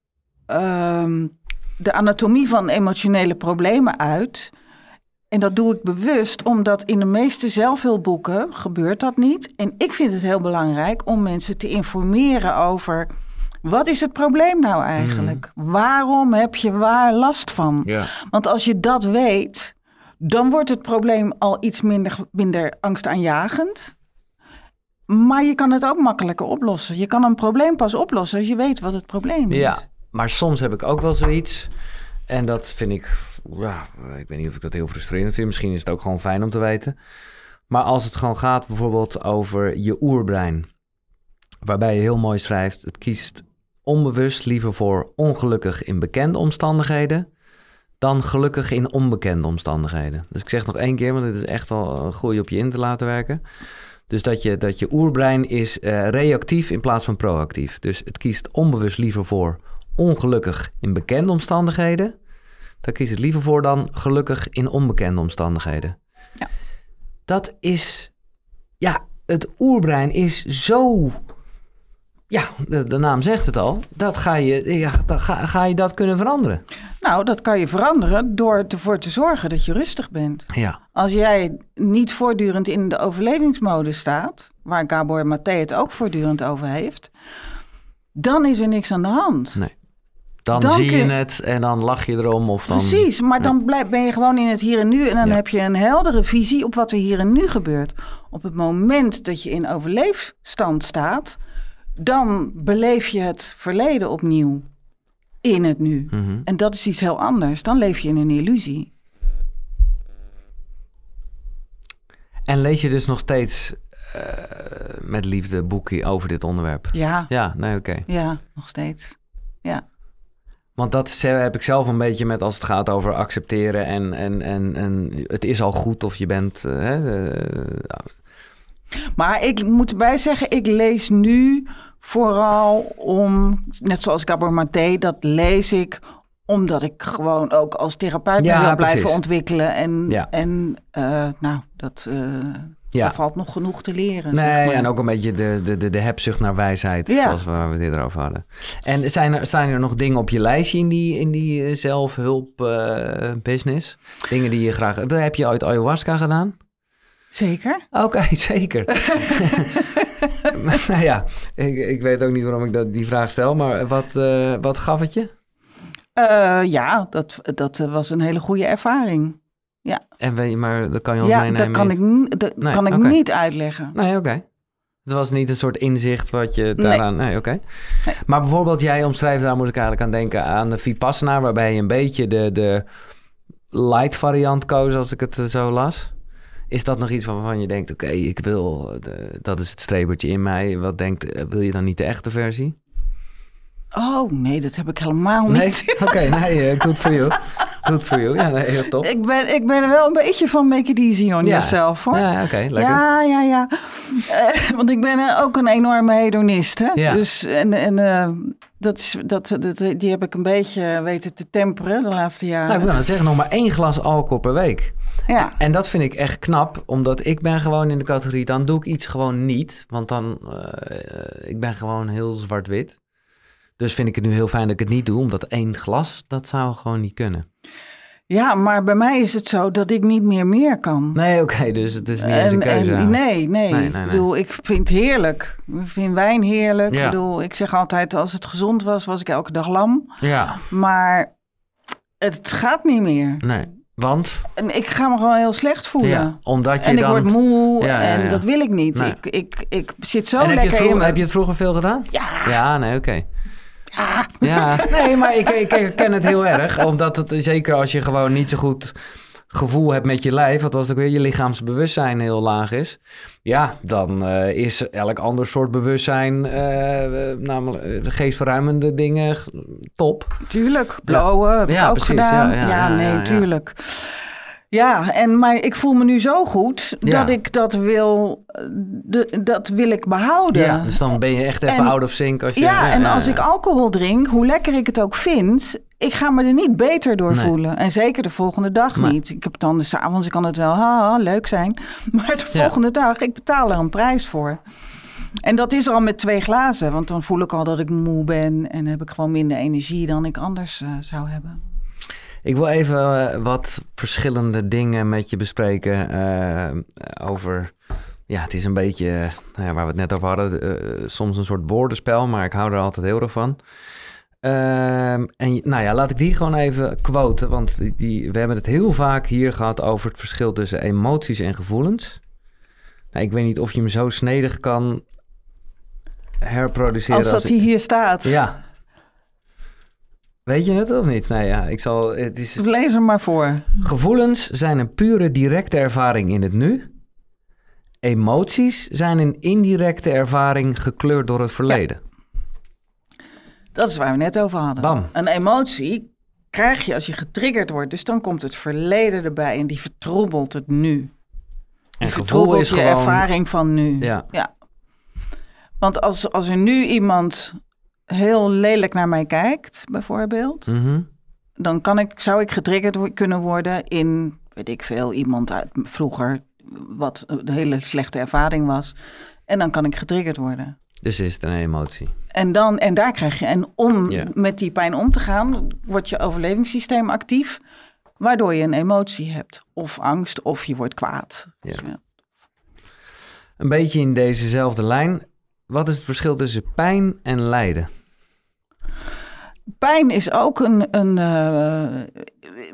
ehm, de anatomie van emotionele problemen uit. En dat doe ik bewust, omdat in de meeste zelfhulpboeken gebeurt dat niet. En ik vind het heel belangrijk om mensen te informeren over... wat is het probleem nou eigenlijk? Waarom heb je waar last van? Ja. Want als je dat weet, dan wordt het probleem al iets minder, minder angstaanjagend. Maar je kan het ook makkelijker oplossen. Je kan een probleem pas oplossen als je weet wat het probleem is. Ja, maar soms heb ik ook wel zoiets. En dat vind ik, ja, ik weet niet of ik dat heel frustrerend vind. Misschien is het ook gewoon fijn om te weten. Maar als het gewoon gaat bijvoorbeeld over je oerbrein. Waarbij je heel mooi schrijft, het kiest onbewust liever voor ongelukkig in bekende omstandigheden dan gelukkig in onbekende omstandigheden. Dus ik zeg nog één keer, want dit is echt wel goeie op je in te laten werken. Dus dat je, dat je oerbrein is eh, reactief in plaats van proactief. Dus het kiest onbewust liever voor ongelukkig in bekende omstandigheden. Daar kiest het liever voor dan gelukkig in onbekende omstandigheden. Ja. Dat is, ja, het oerbrein is zo, ja, de, de naam zegt het al. Dat ga je, ja, dan ga, ga je dat kunnen veranderen. Nou, dat kan je veranderen door ervoor te zorgen dat je rustig bent. Ja. Als jij niet voortdurend in de overlevingsmodus staat, waar Gabor Maté het ook voortdurend over heeft, dan is er niks aan de hand. Nee. Dan, Dan zie je kun je- het en dan lach je erom of dan... Precies, maar dan blijf, ben je gewoon in het hier en nu en dan heb je een heldere visie op wat er hier en nu gebeurt. Op het moment dat je in overleefstand staat, dan beleef je het verleden opnieuw in het nu. Mhm. En dat is iets heel anders. Dan leef je in een illusie. En lees je dus nog steeds eh, met liefde boeken over dit onderwerp? Ja, Ja, nee, oké. ja, nog steeds. Ja. Want dat heb ik zelf een beetje met als het gaat over accepteren en, en, en, en het is al goed of je bent... eh, hè, eh, Maar ik moet erbij zeggen, ik lees nu vooral om, net zoals Gabor Maté, dat lees ik omdat ik gewoon ook als therapeut Ja, wil blijven ontwikkelen. En, Ja. en eh, nou, dat, Ja. Daar valt nog genoeg te leren. zeg Nee, maar. en ook een beetje de, de, de, de hebzucht naar wijsheid, Ja. zoals we, waar we het eerder over hadden. En zijn er, staan er nog dingen op je lijstje in die, in die eh, zelfhulp eh, business? Dingen die je graag... Heb je ooit ayahuasca gedaan? Zeker. Oké, zeker. Maar, nou ja, ik, ik weet ook niet waarom ik dat, die vraag stel, maar wat, eh, wat gaf het je? Eh, ja, dat, dat was een hele goede ervaring. En weet je, maar dat kan je ons Ja, meenemen. dat kan ik, dat Nee, kan ik niet uitleggen. Nee, oké. Het was niet een soort inzicht wat je daaraan... Nee, oké. Nee. Maar bijvoorbeeld, jij omschrijft, daar moet ik eigenlijk aan denken, aan de Vipassana, waarbij je een beetje de, de light variant koos, als ik het eh, zo las. Is dat nog iets waarvan je denkt, oké, ik wil, eh, de, dat is het strebertje in mij. Wat denkt, eh, wil je dan niet de echte versie? Oh, nee, dat heb ik helemaal Nee? niet. Oké, nee, eh, good for you. Good for you. Ja, nee, heel top. Ik ben, ik ben wel een beetje van make it easy on Ja. yourself, hoor. Ja, oké, lekker. Ja, ja, ja. Eh, want ik ben eh, ook een enorme hedonist, hè. Ja. Dus, en, en eh, dat is, dat, dat, die heb ik een beetje weten te temperen de laatste jaren. Nou, ik wil het zeggen, nog maar één glas alcohol per week. ja. En dat vind ik echt knap, omdat ik ben gewoon in de categorie, dan doe ik iets gewoon niet. Want dan, eh, ik ben gewoon heel zwart-wit. Dus vind ik het nu heel fijn dat ik het niet doe, omdat één glas, dat zou gewoon niet kunnen. ja, maar bij mij is het zo dat ik niet meer meer kan. Nee, oké, dus het is niet eens een keuze. en, nee, nee. Nee, nee, nee. Ik bedoel, ik vind het heerlijk. Ik vind wijn heerlijk. Ja. Ik bedoel, ik zeg altijd, als het gezond was, was ik elke dag lam. Ja, Maar het gaat niet meer. nee. Want? En ik ga me gewoon heel slecht voelen. Ja, omdat je En ik dan... word moe Ja, ja, en ja. dat wil ik niet. Nee. Ik, ik, ik zit zo en heb je, lekker in heb je het vroeger veel gedaan? Ja, Ja, nee, oké. Ja, nee, maar ik, ik, ik ken het heel erg. Omdat het, zeker als je gewoon niet zo goed gevoel hebt met je lijf, wat was het ook weer, je lichaamsbewustzijn heel laag is. Ja, dan eh, is elk ander soort bewustzijn, eh, eh, namelijk eh, de geestverruimende dingen, top. tuurlijk. Blowen heb ik Ja, ook precies. gedaan. Ja, Ja, ja, ja, nee, ja, ja. tuurlijk. Ja, en, maar ik voel me nu zo goed Ja. dat ik dat wil, eh, de, dat wil ik behouden. Ja, dus dan ben je echt even En- out of sync. Als je, Ja, en als ik alcohol drink, hoe lekker ik het ook vind, ik ga me er niet beter door Nee. voelen. En zeker de volgende dag niet. Ik heb dan de s'avonds, kan het wel ha, leuk zijn. Maar de volgende dag, ik betaal er een prijs voor. En dat is al met twee glazen, want dan voel ik al dat ik moe ben en heb ik gewoon minder energie dan ik anders eh, zou hebben. Ik wil even eh, wat verschillende dingen met je bespreken eh, over... Ja, het is een beetje, eh, nou waar we het net over hadden, soms een soort woordenspel, maar ik hou er altijd heel erg van. Ehm, en nou ja, laat ik die gewoon even quoten, want die, die, we hebben het heel vaak hier gehad over het verschil tussen emoties en gevoelens. Nou, ik weet niet of je hem zo snedig kan herproduceren. Als dat ik- die hier staat. Ja. Weet je het of niet? Nee, ja, ik zal. Het is, Lees hem maar voor. gevoelens zijn een pure directe ervaring in het nu. Emoties zijn een indirecte ervaring gekleurd door het verleden. Dat is waar we net over hadden. Bam. Een emotie krijg je als je getriggerd wordt. Dus dan komt het verleden erbij en die vertroebelt het nu. En Die gevoel vertroebelt is je gewoon. ervaring van nu. Ja. Want als, als er nu iemand heel lelijk naar mij kijkt, bijvoorbeeld, Mhm. dan kan ik, zou ik getriggerd kunnen worden in, weet ik veel, iemand uit vroeger, wat een hele slechte ervaring was. En dan kan ik getriggerd worden. Dus is het een emotie. En, dan, en daar krijg je, en om met die pijn om te gaan, wordt je overlevingssysteem actief, waardoor je een emotie hebt. Of angst, of je wordt kwaad. Dus ja. Een beetje in dezezelfde lijn. Wat is het verschil tussen pijn en lijden? Pijn is ook een, een eh,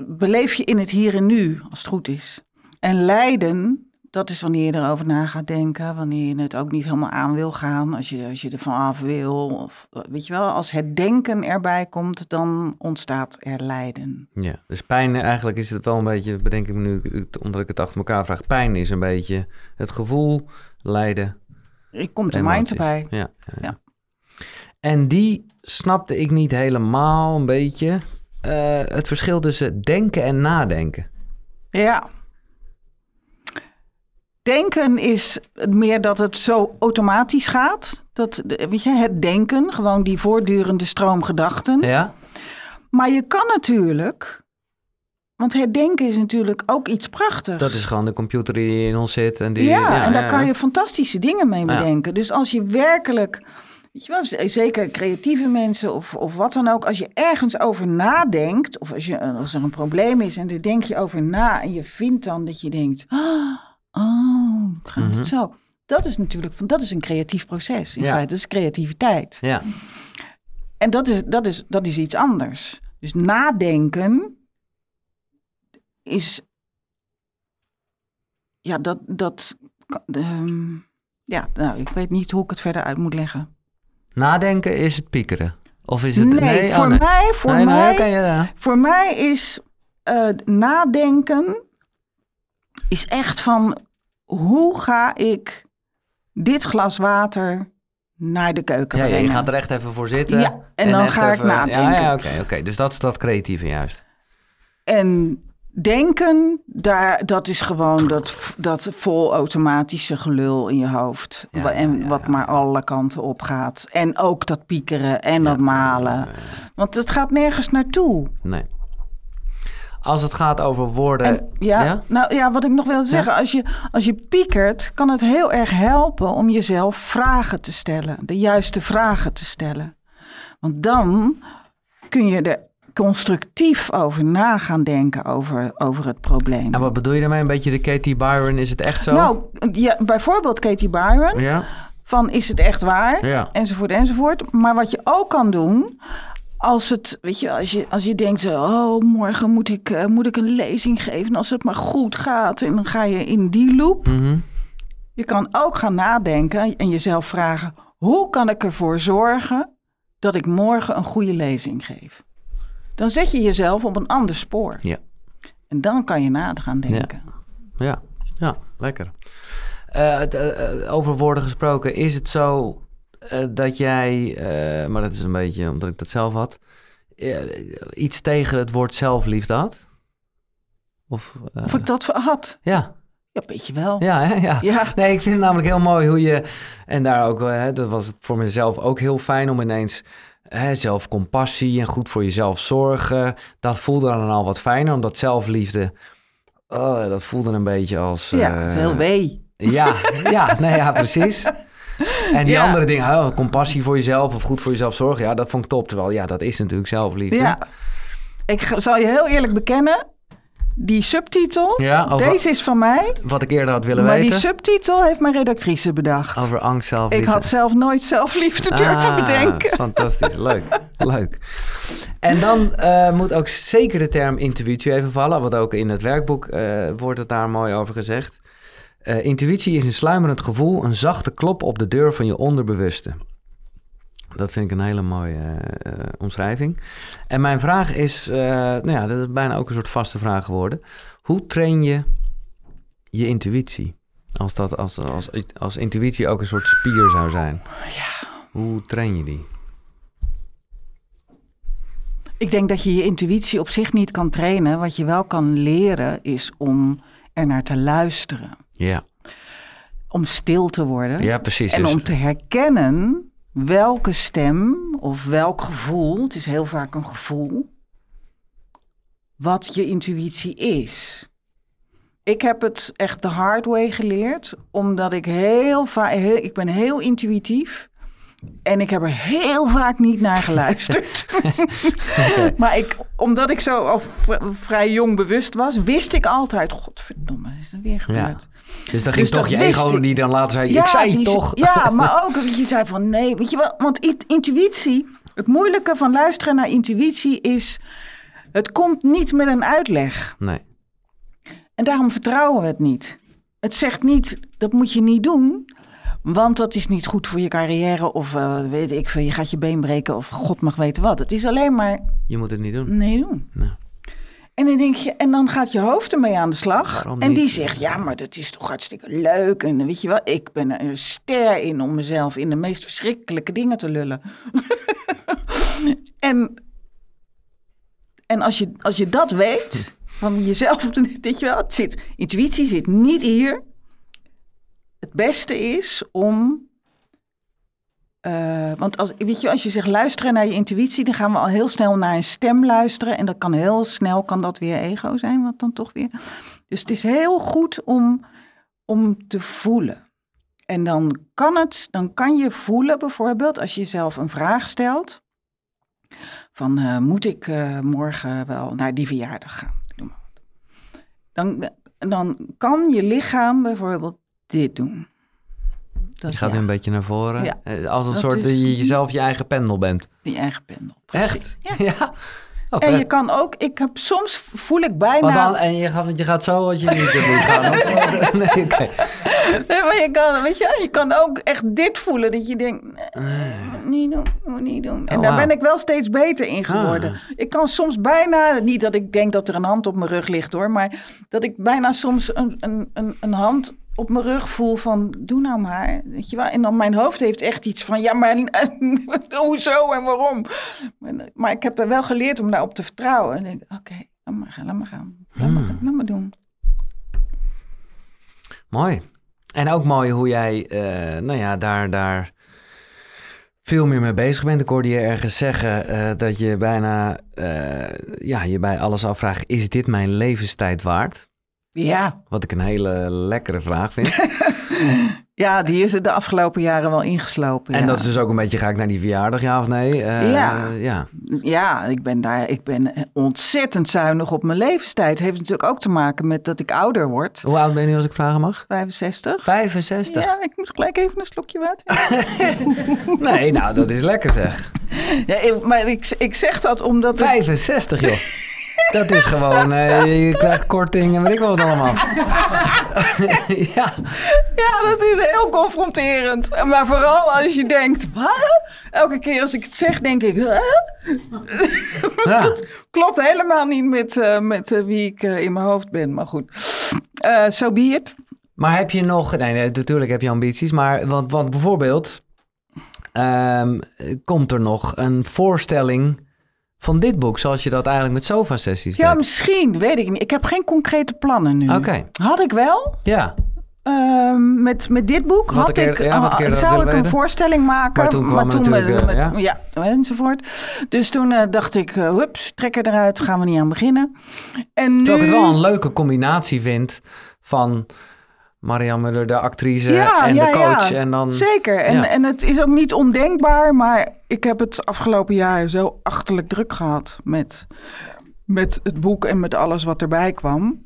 beleef je in het hier en nu, als het goed is. En lijden, dat is wanneer je erover na gaat denken, wanneer je het ook niet helemaal aan wil gaan, als je, als je er vanaf wil. Of, eh, weet je wel, als het denken erbij komt, dan ontstaat er lijden. Ja, dus pijn eigenlijk is het wel een beetje, bedenk ik me nu, omdat ik het achter elkaar vraag. Pijn is een beetje het gevoel, lijden, Ik komt de mind erbij. Ja, ja. En die snapte ik niet helemaal een beetje. Eh, het verschil tussen denken en nadenken. Ja. Denken is meer dat het zo automatisch gaat. Dat, weet je, het denken, gewoon die voortdurende stroom gedachten. Ja? Maar je kan natuurlijk, Want herdenken is natuurlijk ook iets prachtigs. Dat is gewoon de computer die in ons zit. En die, ja, en daar kan je fantastische dingen mee Ja. bedenken. Dus als je werkelijk, weet je wel, zeker creatieve mensen of, of wat dan ook, als je ergens over nadenkt, of als, je, als er een probleem is en daar denk je over na en je vindt dan dat je denkt, ah, oh, gaat Mhm. het zo? Dat is natuurlijk, dat is een creatief proces. In Ja. feite, dat is creativiteit. Ja, En dat is, dat, is, dat is iets anders. Dus nadenken is. Ja, dat. dat ehm, ja, nou, ik weet niet hoe ik het verder uit moet leggen. nadenken is het piekeren. Of is het... Nee, oh, voor nee. mij, voor nee, nee, mij, ja, voor mij is eh, nadenken is echt van hoe ga ik dit glas water naar de keuken Ja, ja, brengen? je gaat er echt even voor zitten. Ja, en dan ga ik nadenken. Ja, ja oké, oké. Dus dat is dat creatieve juist. En denken, daar, dat is gewoon dat, dat vol automatische gelul in je hoofd. Ja, en ja, wat ja. maar alle kanten op gaat. En ook dat piekeren en dat malen. Want het gaat nergens naartoe. Nee. Als het gaat over woorden... En, ja, ja? Nou ja, wat ik nog wil zeggen. Als, je, als je piekert, kan het heel erg helpen om jezelf vragen te stellen. De juiste vragen te stellen. Want dan kun je er constructief over na gaan denken over, over het probleem. En wat bedoel je daarmee? Een beetje de Katie Byron, is het echt zo? Nou, ja, bijvoorbeeld Katie Byron, Ja? van is het echt waar? Ja. Enzovoort, enzovoort. Maar wat je ook kan doen, als het, weet je, als je, als je denkt, oh, morgen moet ik, eh, moet ik een lezing geven, en als het maar goed gaat, en dan ga je in die loop. Mhm. Je kan ook gaan nadenken en jezelf vragen, hoe kan ik ervoor zorgen dat ik morgen een goede lezing geef? Dan zet je jezelf op een ander spoor. Ja. En dan kan je na gaan denken. Ja, ja, lekker. Eh, d- eh, over woorden gesproken, is het zo eh, dat jij, eh, maar dat is een beetje omdat ik dat zelf had, eh, iets tegen het woord zelfliefde had? Of, eh, Of ik dat had? ja, Ja, weet je wel. ja, hè, ja. Ja. Nee, ik vind het namelijk heel mooi hoe je, en daar ook, eh, dat was het voor mezelf ook heel fijn om ineens hè, zelfcompassie en goed voor jezelf zorgen. Dat voelde dan al wat fijner, omdat zelfliefde, oh, dat voelde een beetje als... Ja, dat is eh, heel wee. ja, ja, nee, ja, precies. En die Ja. andere dingen, oh, compassie voor jezelf of goed voor jezelf zorgen, ja, dat vond ik top. Terwijl, ja, dat is natuurlijk zelfliefde. Ja. Ik zal je heel eerlijk bekennen, die subtitel, Ja, over deze is van mij. wat ik eerder had willen maar weten. die subtitel heeft mijn redactrice bedacht. over angst, zelfliefde. ik had zelf nooit zelfliefde durven Ah, bedenken. Fantastisch, leuk, leuk. En dan eh, moet ook zeker de term intuïtie even vallen, wat ook in het werkboek eh, wordt het daar mooi over gezegd. Eh, intuïtie is een sluimerend gevoel, een zachte klop op de deur van je onderbewuste. Dat vind ik een hele mooie eh, omschrijving. En mijn vraag is, eh, nou ja, dat is bijna ook een soort vaste vraag geworden. Hoe train je je intuïtie? Als, dat, als, als, als intuïtie ook een soort spier zou zijn. Ja. Hoe train je die? Ik denk dat je je intuïtie op zich niet kan trainen. Wat je wel kan leren is om er naar te luisteren. Ja, Om stil te worden. ja precies. En dus- om te herkennen welke stem of welk gevoel, het is heel vaak een gevoel, wat je intuïtie is. Ik heb het echt de hard way geleerd, omdat ik heel vaak, ik ben heel intuïtief en ik heb er heel vaak niet naar geluisterd. maar ik, omdat ik zo al vrij jong bewust was, wist ik altijd, godverdomme, is er weer gebeurd. Dus dan ging Dus toch dat je ego die dan later zei, ik zei die het toch. Ja, maar ook je zei van nee, weet je wel, want in- intuïtie, het moeilijke van luisteren naar intuïtie is, het komt niet met een uitleg. Nee, En daarom vertrouwen we het niet. Het zegt niet, dat moet je niet doen, want dat is niet goed voor je carrière of eh, weet ik veel, je gaat je been breken of god mag weten wat. Het is alleen maar je moet het niet doen. nee doen. En dan denk je, en dan gaat je hoofd ermee aan de slag. Waarom en niet? die zegt, ja, maar dat is toch hartstikke leuk. En weet je wel, ik ben er een ster in om mezelf in de meest verschrikkelijke dingen te lullen. en en als, je, als je dat weet, van jezelf, weet je wel, het zit, intuïtie zit niet hier. Het beste is om eh, want als, weet je, als je zegt luisteren naar je intuïtie, dan gaan we al heel snel naar een stem luisteren. En dat kan heel snel, kan dat weer ego zijn, wat dan toch weer. Dus het is heel goed om, om te voelen. En dan kan het, dan kan je voelen bijvoorbeeld als je jezelf een vraag stelt. Van eh, moet ik eh, morgen wel naar die verjaardag gaan? Dan, dan kan je lichaam bijvoorbeeld dit doen. Dat Je gaat ja, nu een beetje naar voren. Ja. Eh, Als een soort is- dat je jezelf je eigen pendel bent. die eigen pendel. Echt? Ja. Ja. Oh, En je kan ook, ik heb soms voel ik bijna. Maar dan, en je gaat, je gaat zo als je niet moet gaan. nee, oké. Nee, maar je kan, weet je, je kan ook echt dit voelen. Dat je denkt, nee, moet niet doen, moet niet doen. En Oh, daar ben ik wel steeds beter in geworden. Ah. Ik kan soms bijna, niet dat ik denk dat er een hand op mijn rug ligt hoor. Maar dat ik bijna soms een, een, een, een hand op mijn rug voel van, doe nou maar. Weet je wel? En dan mijn hoofd heeft echt iets van, ja maar hoezo en waarom? Maar, maar ik heb er wel geleerd om daarop te vertrouwen. En ik denk, oké, laat maar gaan, laat maar gaan. Laat, maar, Hmm. laat maar doen. Mooi. En ook mooi hoe jij, eh, nou ja, daar, daar veel meer mee bezig bent. Ik hoorde je ergens zeggen eh, dat je bijna, eh, ja, je bij alles afvraagt, is dit mijn levenstijd waard? Ja, Wat ik een hele lekkere vraag vind. ja, die is er de afgelopen jaren wel ingeslopen. En ja. dat is dus ook een beetje, ga ik naar die verjaardag, ja of nee? Eh, Ja. ja. Ja, ik ben daar ik ben ontzettend zuinig op mijn levenstijd. Heeft natuurlijk ook te maken met dat ik ouder word. Hoe oud ben je nu als ik vragen mag? 65. 65? Ja, ik moet gelijk even een slokje water. Nee, nou dat is lekker zeg. ja, ik- maar ik, ik zeg dat omdat... het- 65 joh. Dat is gewoon, eh, je krijgt korting en weet ik wel wat allemaal. ja, Ja, dat is heel confronterend. Maar vooral als je denkt, wat? Elke keer als ik het zeg, denk ik, ja. Klopt helemaal niet met, eh, met eh, wie ik in mijn hoofd ben. Maar goed, Eh so be it. Maar heb je nog, nee, nee, natuurlijk heb je ambities, maar want, want bijvoorbeeld, ehm, komt er nog een voorstelling van dit boek, zoals je dat eigenlijk met sofa-sessies Ja, deed? misschien, weet ik niet. Ik heb geen concrete plannen nu. Oké, Had ik wel. ja. Ehm, met, met dit boek Wat had ik eerder- ik, ja, had zou ik een weten. voorstelling maken. Maar toen kwam natuurlijk, met, eh, met- ja. ja, enzovoort. Dus toen eh, dacht ik, eh, hups, trek eruit, gaan we niet aan beginnen. En nu, ik het wel een leuke combinatie vind van Marianne Muller, de actrice Ja, en ja, de coach. ja. En dan, Zeker. En, en het is ook niet ondenkbaar, maar ik heb het afgelopen jaar zo achterlijk druk gehad met, met het boek en met alles wat erbij kwam.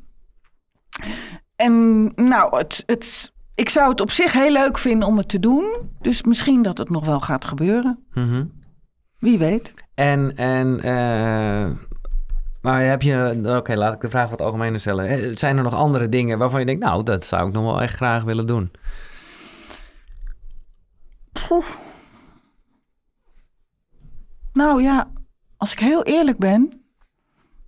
En nou, het, het, ik zou het op zich heel leuk vinden om het te doen. Dus misschien dat het nog wel gaat gebeuren. Mhm. Wie weet. En, en eh, maar heb je, oké, laat ik de vraag wat algemener stellen. Eh, Zijn er nog andere dingen waarvan je denkt, nou, dat zou ik nog wel echt graag willen doen? Nou ja, als ik heel eerlijk ben,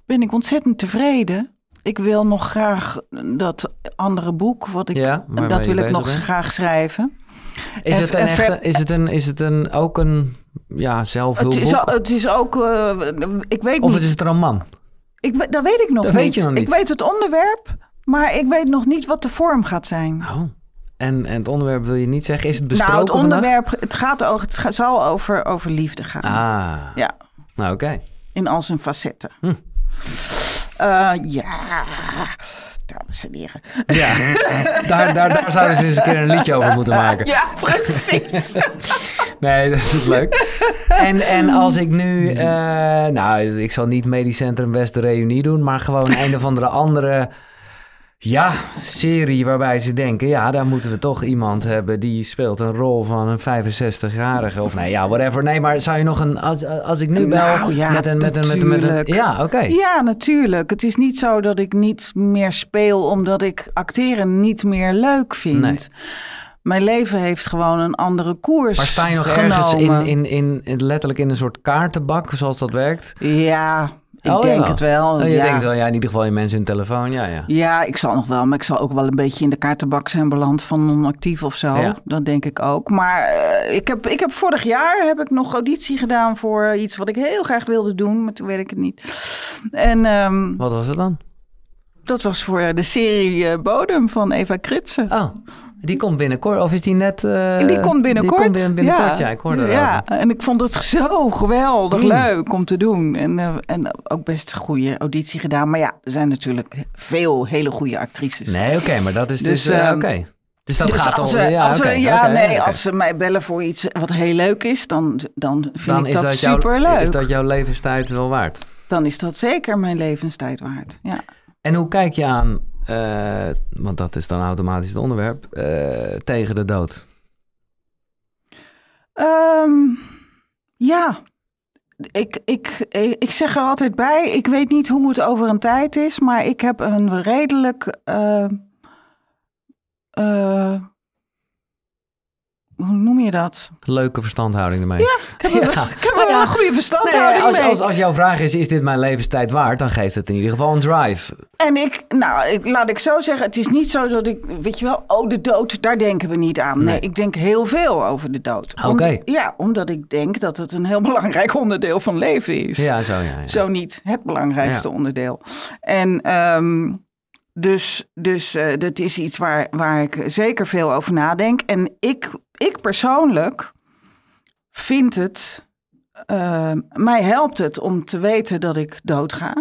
ben ik ontzettend tevreden. Ik wil nog graag dat andere boek, wat ik, Ja, dat wil ik nog bent? graag schrijven. Is En- het een echte, ver- is het een, is het een, ook een, ja, Het zelfhulpboek? is, al- het is ook, eh, ik weet Of niet, is het een roman? Ik, dat weet ik nog Dat niet. weet je nog niet. Ik weet het onderwerp, maar ik weet nog niet wat de vorm gaat zijn. Oh. En, en het onderwerp wil je niet zeggen? Is het besproken nou, het vandaag? onderwerp, het, gaat over, het zal over, over liefde gaan. Ah, Ja, nou oké. in al zijn facetten. Hm. Eh, ja, dames en heren. Ja, daar, daar, daar zouden ze eens een keer een liedje over moeten maken. Ja, precies. Nee, dat is leuk. En, en als ik nu, eh, nou, ik zal niet Medisch Centrum West de Reunie doen, maar gewoon een of andere andere, ja, serie waarbij ze denken, ja, daar moeten we toch iemand hebben die speelt een rol van een 65-jarige of nee, ja, whatever. Nee, maar zou je nog een, als, als ik nu bel Nou, ja, met, een, met, een, met, een, met een, natuurlijk. ja, oké. Ja, natuurlijk. Het is niet zo dat ik niet meer speel omdat ik acteren niet meer leuk vind. Nee. Mijn leven heeft gewoon een andere koers. Maar sta je nog ergens in, in, in, letterlijk in een soort kaartenbak, zoals dat werkt? Ja, ik Oh, denk het wel. Oh, je ja. denkt wel, ja, in ieder geval je mensen hun telefoon, ja, ja. Ja, ik zal nog wel, maar ik zal ook wel een beetje in de kaartenbak zijn beland van non-actief of zo. Ja. Dat denk ik ook. Maar eh, ik, heb, ik heb vorig jaar heb ik nog auditie gedaan voor iets wat ik heel graag wilde doen, maar toen weet ik het niet. En ehm, Wat was het dan? dat was voor de serie eh, Bodem van Eva Kritsen. Oh, Die komt binnenkort, of is die net... Uh, die komt binnenkort. Die komt binnen, binnenkort, ja. Ik hoorde Ja, en ik vond het zo geweldig Mm. leuk om te doen. En, eh, en ook best een goede auditie gedaan. Maar ja, er zijn natuurlijk veel hele goede actrices. Nee, oké, maar dat is dus... Dus, eh, ehm, oké. Dus dat Dus gaat als ja, als ja, nee, als ze mij bellen voor iets wat heel leuk is, dan, dan vind Dan ik dat, superleuk. is dat jouw levenstijd wel waard. Dan is dat zeker mijn levenstijd waard. Ja. En hoe kijk je aan, eh, want dat is dan automatisch het onderwerp, eh, tegen de dood? Ehm, ja, ik, ik, ik zeg er altijd bij, ik weet niet hoe het over een tijd is, maar ik heb een redelijk. eh, hoe noem je dat? Leuke verstandhouding ermee. Ik heb, een, Ja. ik heb ja, een goede Nee, verstandhouding als, mee. als, als jouw vraag is, is dit mijn levenstijd waard? Dan geeft het in ieder geval een drive. En ik, nou, ik, laat ik zo zeggen, het is niet zo dat ik, weet je wel, oh, de dood, daar denken we niet aan. Nee, Nee. ik denk heel veel over de dood. Om- Oké. ja, omdat ik denk dat het een heel belangrijk onderdeel van leven is. Ja, zo ja. ja. Zo niet het belangrijkste Ja. onderdeel. En ehm, dus, dus eh, dat is iets waar, waar ik zeker veel over nadenk. En ik, ik persoonlijk vind het, eh, mij helpt het om te weten dat ik doodga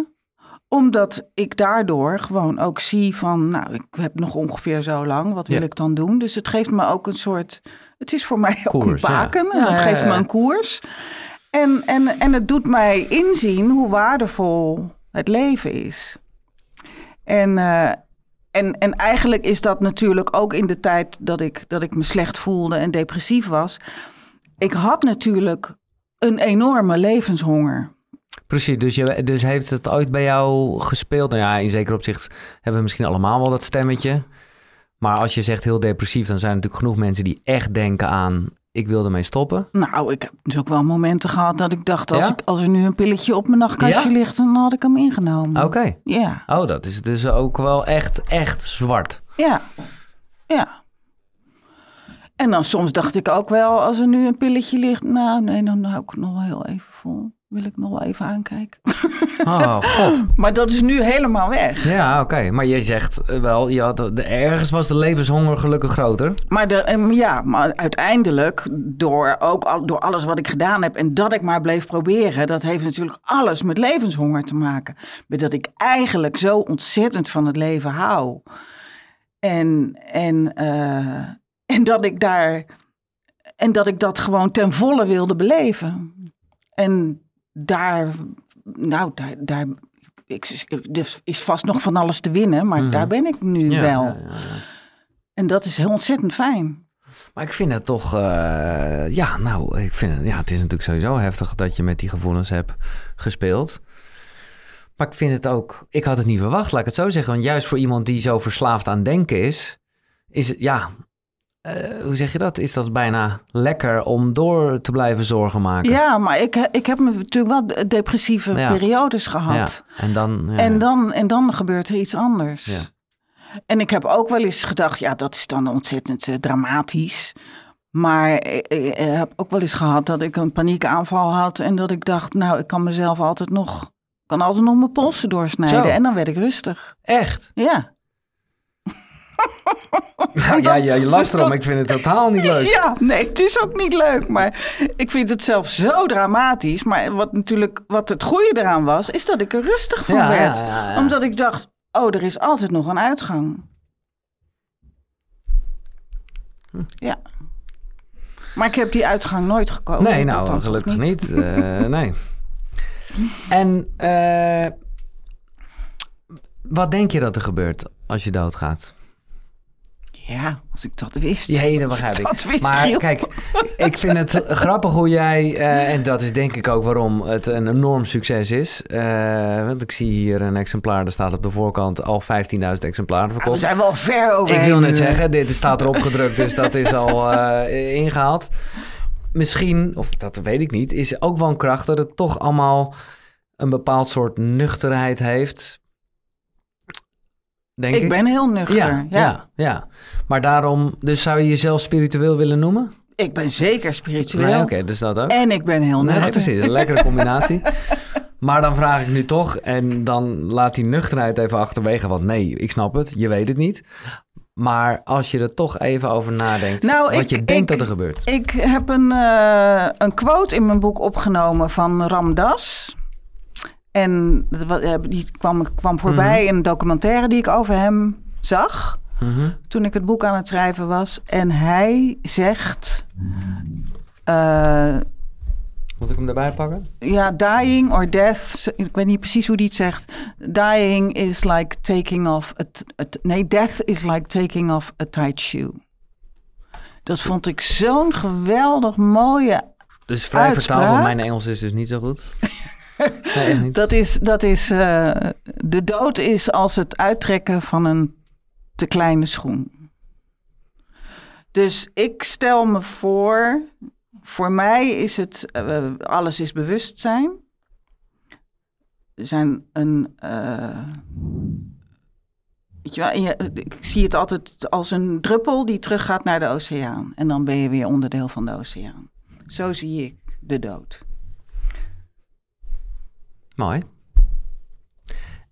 omdat ik daardoor gewoon ook zie van, nou, ik heb nog ongeveer zo lang, wat wil Ja. ik dan doen? Dus het geeft me ook een soort, het is voor mij ook een baken. Ja, het ja, geeft ja. me een koers. En, en, en het doet mij inzien hoe waardevol het leven is. En, eh, en, en eigenlijk is dat natuurlijk ook in de tijd dat ik, dat ik me slecht voelde en depressief was. Ik had natuurlijk een enorme levenshonger. Precies, dus, je, dus heeft het ooit bij jou gespeeld? Nou ja, in zekere opzicht hebben we misschien allemaal wel dat stemmetje. Maar als je zegt heel depressief, dan zijn er natuurlijk genoeg mensen die echt denken aan... ik wil ermee stoppen. Nou, ik heb natuurlijk wel momenten gehad dat ik dacht, als, Ja? ik, als er nu een pilletje op mijn nachtkastje Ja? ligt, dan had ik hem ingenomen. Oké. Ja, Oh, dat is dus ook wel echt, echt zwart. ja, ja. En dan soms dacht ik ook wel, als er nu een pilletje ligt, nou nee, dan hou ik het nog wel heel even vol. Wil ik nog wel even aankijken. Oh, god. Maar dat is nu helemaal weg. Ja, oké. Maar je zegt eh, wel, je had, de, ergens was de levenshonger gelukkig groter. Maar, de, em, ja, maar uiteindelijk, door, ook al, door alles wat ik gedaan heb en dat ik maar bleef proberen, dat heeft natuurlijk alles met levenshonger te maken. Met dat ik eigenlijk zo ontzettend van het leven hou. En, en, eh, en dat ik daar. En dat ik dat gewoon ten volle wilde beleven. En daar. Nou, daar. daar ik, er is vast nog van alles te winnen, maar Mhm. daar ben ik nu Ja, wel. ja. En dat is heel ontzettend fijn. Maar ik vind het toch, eh, ja, nou, ik vind het, ja, het is natuurlijk sowieso heftig dat je met die gevoelens hebt gespeeld. Maar ik vind het ook, ik had het niet verwacht, laat ik het zo zeggen. Want juist voor iemand die zo verslaafd aan denken is, is het, ja, eh, hoe zeg je dat? Is dat bijna lekker om door te blijven zorgen maken. Ja, maar ik, ik heb natuurlijk wel de- depressieve Ja. periodes Ja, gehad. En dan, ja. En, dan, en dan gebeurt er iets anders. Ja. En ik heb ook wel eens gedacht, ja, dat is dan ontzettend eh, dramatisch. Maar ik, ik heb ook wel eens gehad dat ik een paniekaanval had. En dat ik dacht, nou, ik kan mezelf altijd nog, kan altijd nog mijn polsen doorsnijden. Zo. En dan werd ik rustig. Echt? Ja. Ja, ja, ja, je lacht dus erom, dat- ik vind het totaal niet leuk. Ja, nee, het is ook niet leuk. Maar ik vind het zelf zo dramatisch. Maar wat natuurlijk, wat het goede eraan was, is dat ik er rustig van Ja, werd. ja, ja, ja. Omdat ik dacht, oh, er is altijd nog een uitgang. Ja. Maar ik heb die uitgang nooit gekozen. Nee, nou, gelukkig niet. Eh, nee. En eh, wat denk je dat er gebeurt als je doodgaat? Ja, als ik dat wist. Ja, dat begrijp ik. Dat wist maar kijk, ik vind het grappig hoe jij, eh, en dat is denk ik ook waarom het een enorm succes is. Eh, want ik zie hier een exemplaar, daar staat op de voorkant al 15.000 exemplaren Ja, we verkocht. zijn wel ver over. Ik wil net zeggen, dit staat erop gedrukt, dus dat is al eh, ingehaald. Misschien, of dat weet ik niet, is ook wel een kracht dat het toch allemaal een bepaald soort nuchterheid heeft. Denk ik. Ik ben heel nuchter. ja, Ja, ja. ja, Maar daarom, dus zou je jezelf spiritueel willen noemen? Ik ben zeker spiritueel. Nee, oké, dus dat ook. En ik ben heel nuchter. Nee, precies, een lekkere combinatie. maar dan vraag ik nu toch, en dan laat die nuchterheid even achterwege, want nee, ik snap het, je weet het niet. Maar als je er toch even over nadenkt, Nou, wat ik- je denkt ik- dat er gebeurt. Ik heb een, eh, een quote in mijn boek opgenomen van Ramdas. En die kwam, kwam voorbij in een documentaire die ik over hem zag. Mhm. toen ik het boek aan het schrijven was. En hij zegt. eh, Moet ik hem erbij pakken? ja, dying or death. Ik weet niet precies hoe die het zegt. Dying is like taking off. A, a nee, death is like taking off a tight shoe. Dat vond ik zo'n geweldig mooie. Dus vrij vertaald, want mijn Engels is dus niet zo goed. Dat is, dat is eh, de dood is als het uittrekken van een te kleine schoen. Dus ik stel me voor, voor mij is het, eh, alles is bewustzijn. Zijn een, eh, ik zie het altijd als een druppel die teruggaat naar de oceaan. En dan ben je weer onderdeel van de oceaan. Zo zie ik de dood. Mooi.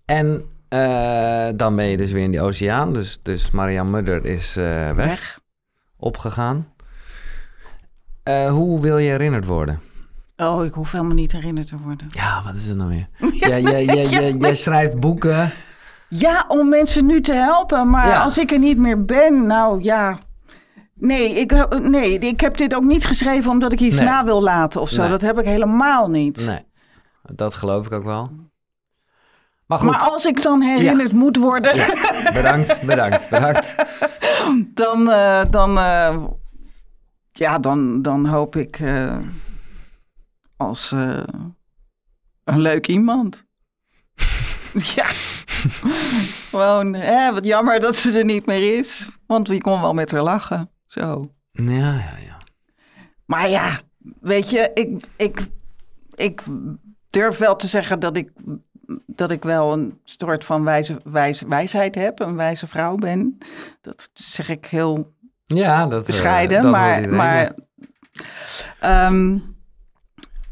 En eh, dan ben je dus weer in die oceaan. Dus, dus Marianne Mudder is eh, weg, Weg. opgegaan. Eh, hoe wil je herinnerd worden? Oh, ik hoef helemaal niet herinnerd te worden. Ja, wat is het nou weer? Ja, jij, jij, jij, jij schrijft boeken. Ja, om mensen nu te helpen. Maar Ja. als ik er niet meer ben, nou ja. Nee ik, nee, ik heb dit ook niet geschreven omdat ik iets Nee. na wil laten of zo. Nee. Dat heb ik helemaal niet. Nee, dat geloof ik ook wel. Maar goed, Maar als ik dan herinnerd moet worden, Ja, bedankt, bedankt, bedankt. dan, eh, dan, eh, ja, dan, dan hoop ik eh, als een leuk iemand. ja. Gewoon, hè, wat jammer dat ze er niet meer is. Want wie kon wel met haar lachen. Zo. Ja, ja, ja. Maar ja, weet je, ik, ik, ik durf wel te zeggen dat ik, dat ik wel een soort van wijze, wijze, wijsheid heb. Een wijze vrouw ben. Dat zeg ik heel Ja, dat... eh, bescheiden. dat maar, maar, ehm,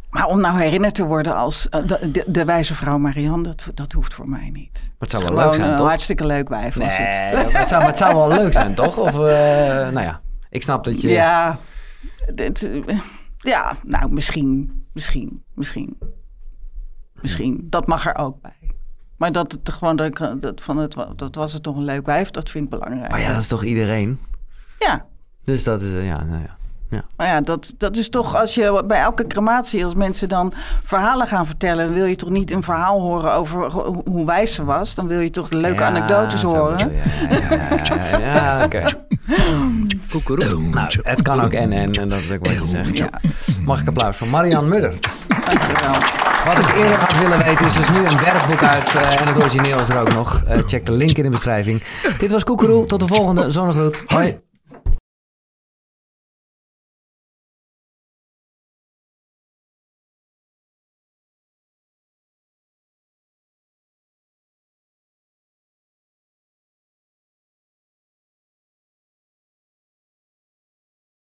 maar om nou herinnerd te worden als eh, de, wijze vrouw Marianne, dat, dat hoeft voor mij niet. Maar het zou wel leuk zijn, een toch? hartstikke leuk wijf was het. Nee, maar het, zou, maar het zou wel leuk zijn, toch? Of, eh, nou ja, ik snap dat je... Ja, dit, eh, ja, nou misschien, misschien, misschien. Misschien, dat mag er ook bij. Maar dat het gewoon, dat, ik- dat, van het, dat was het toch een leuk wijf, dat vind ik belangrijk. Maar ja, dat is toch iedereen? ja, Dus dat is, ja, nou ja. Maar ja, dat, dat is toch als je bij elke crematie, als mensen dan verhalen gaan vertellen, wil je toch niet een verhaal horen over ho- hoe wijs ze was? Dan wil je toch de leuke Ja, anekdotes horen? Ja, ja, ja, ja, ja, oké. Nou, het kan ook en en, en dat is ook wat je zegt. Ja, Mag ik applaus voor Marianne Mudder. dankjewel. Wat ik eerder had willen weten is dus nu een werkboek uit eh, en het origineel is er ook nog. Eh, check de link in de beschrijving. Dit was Koekeroe, tot de volgende. Zonnegroet. Hoi.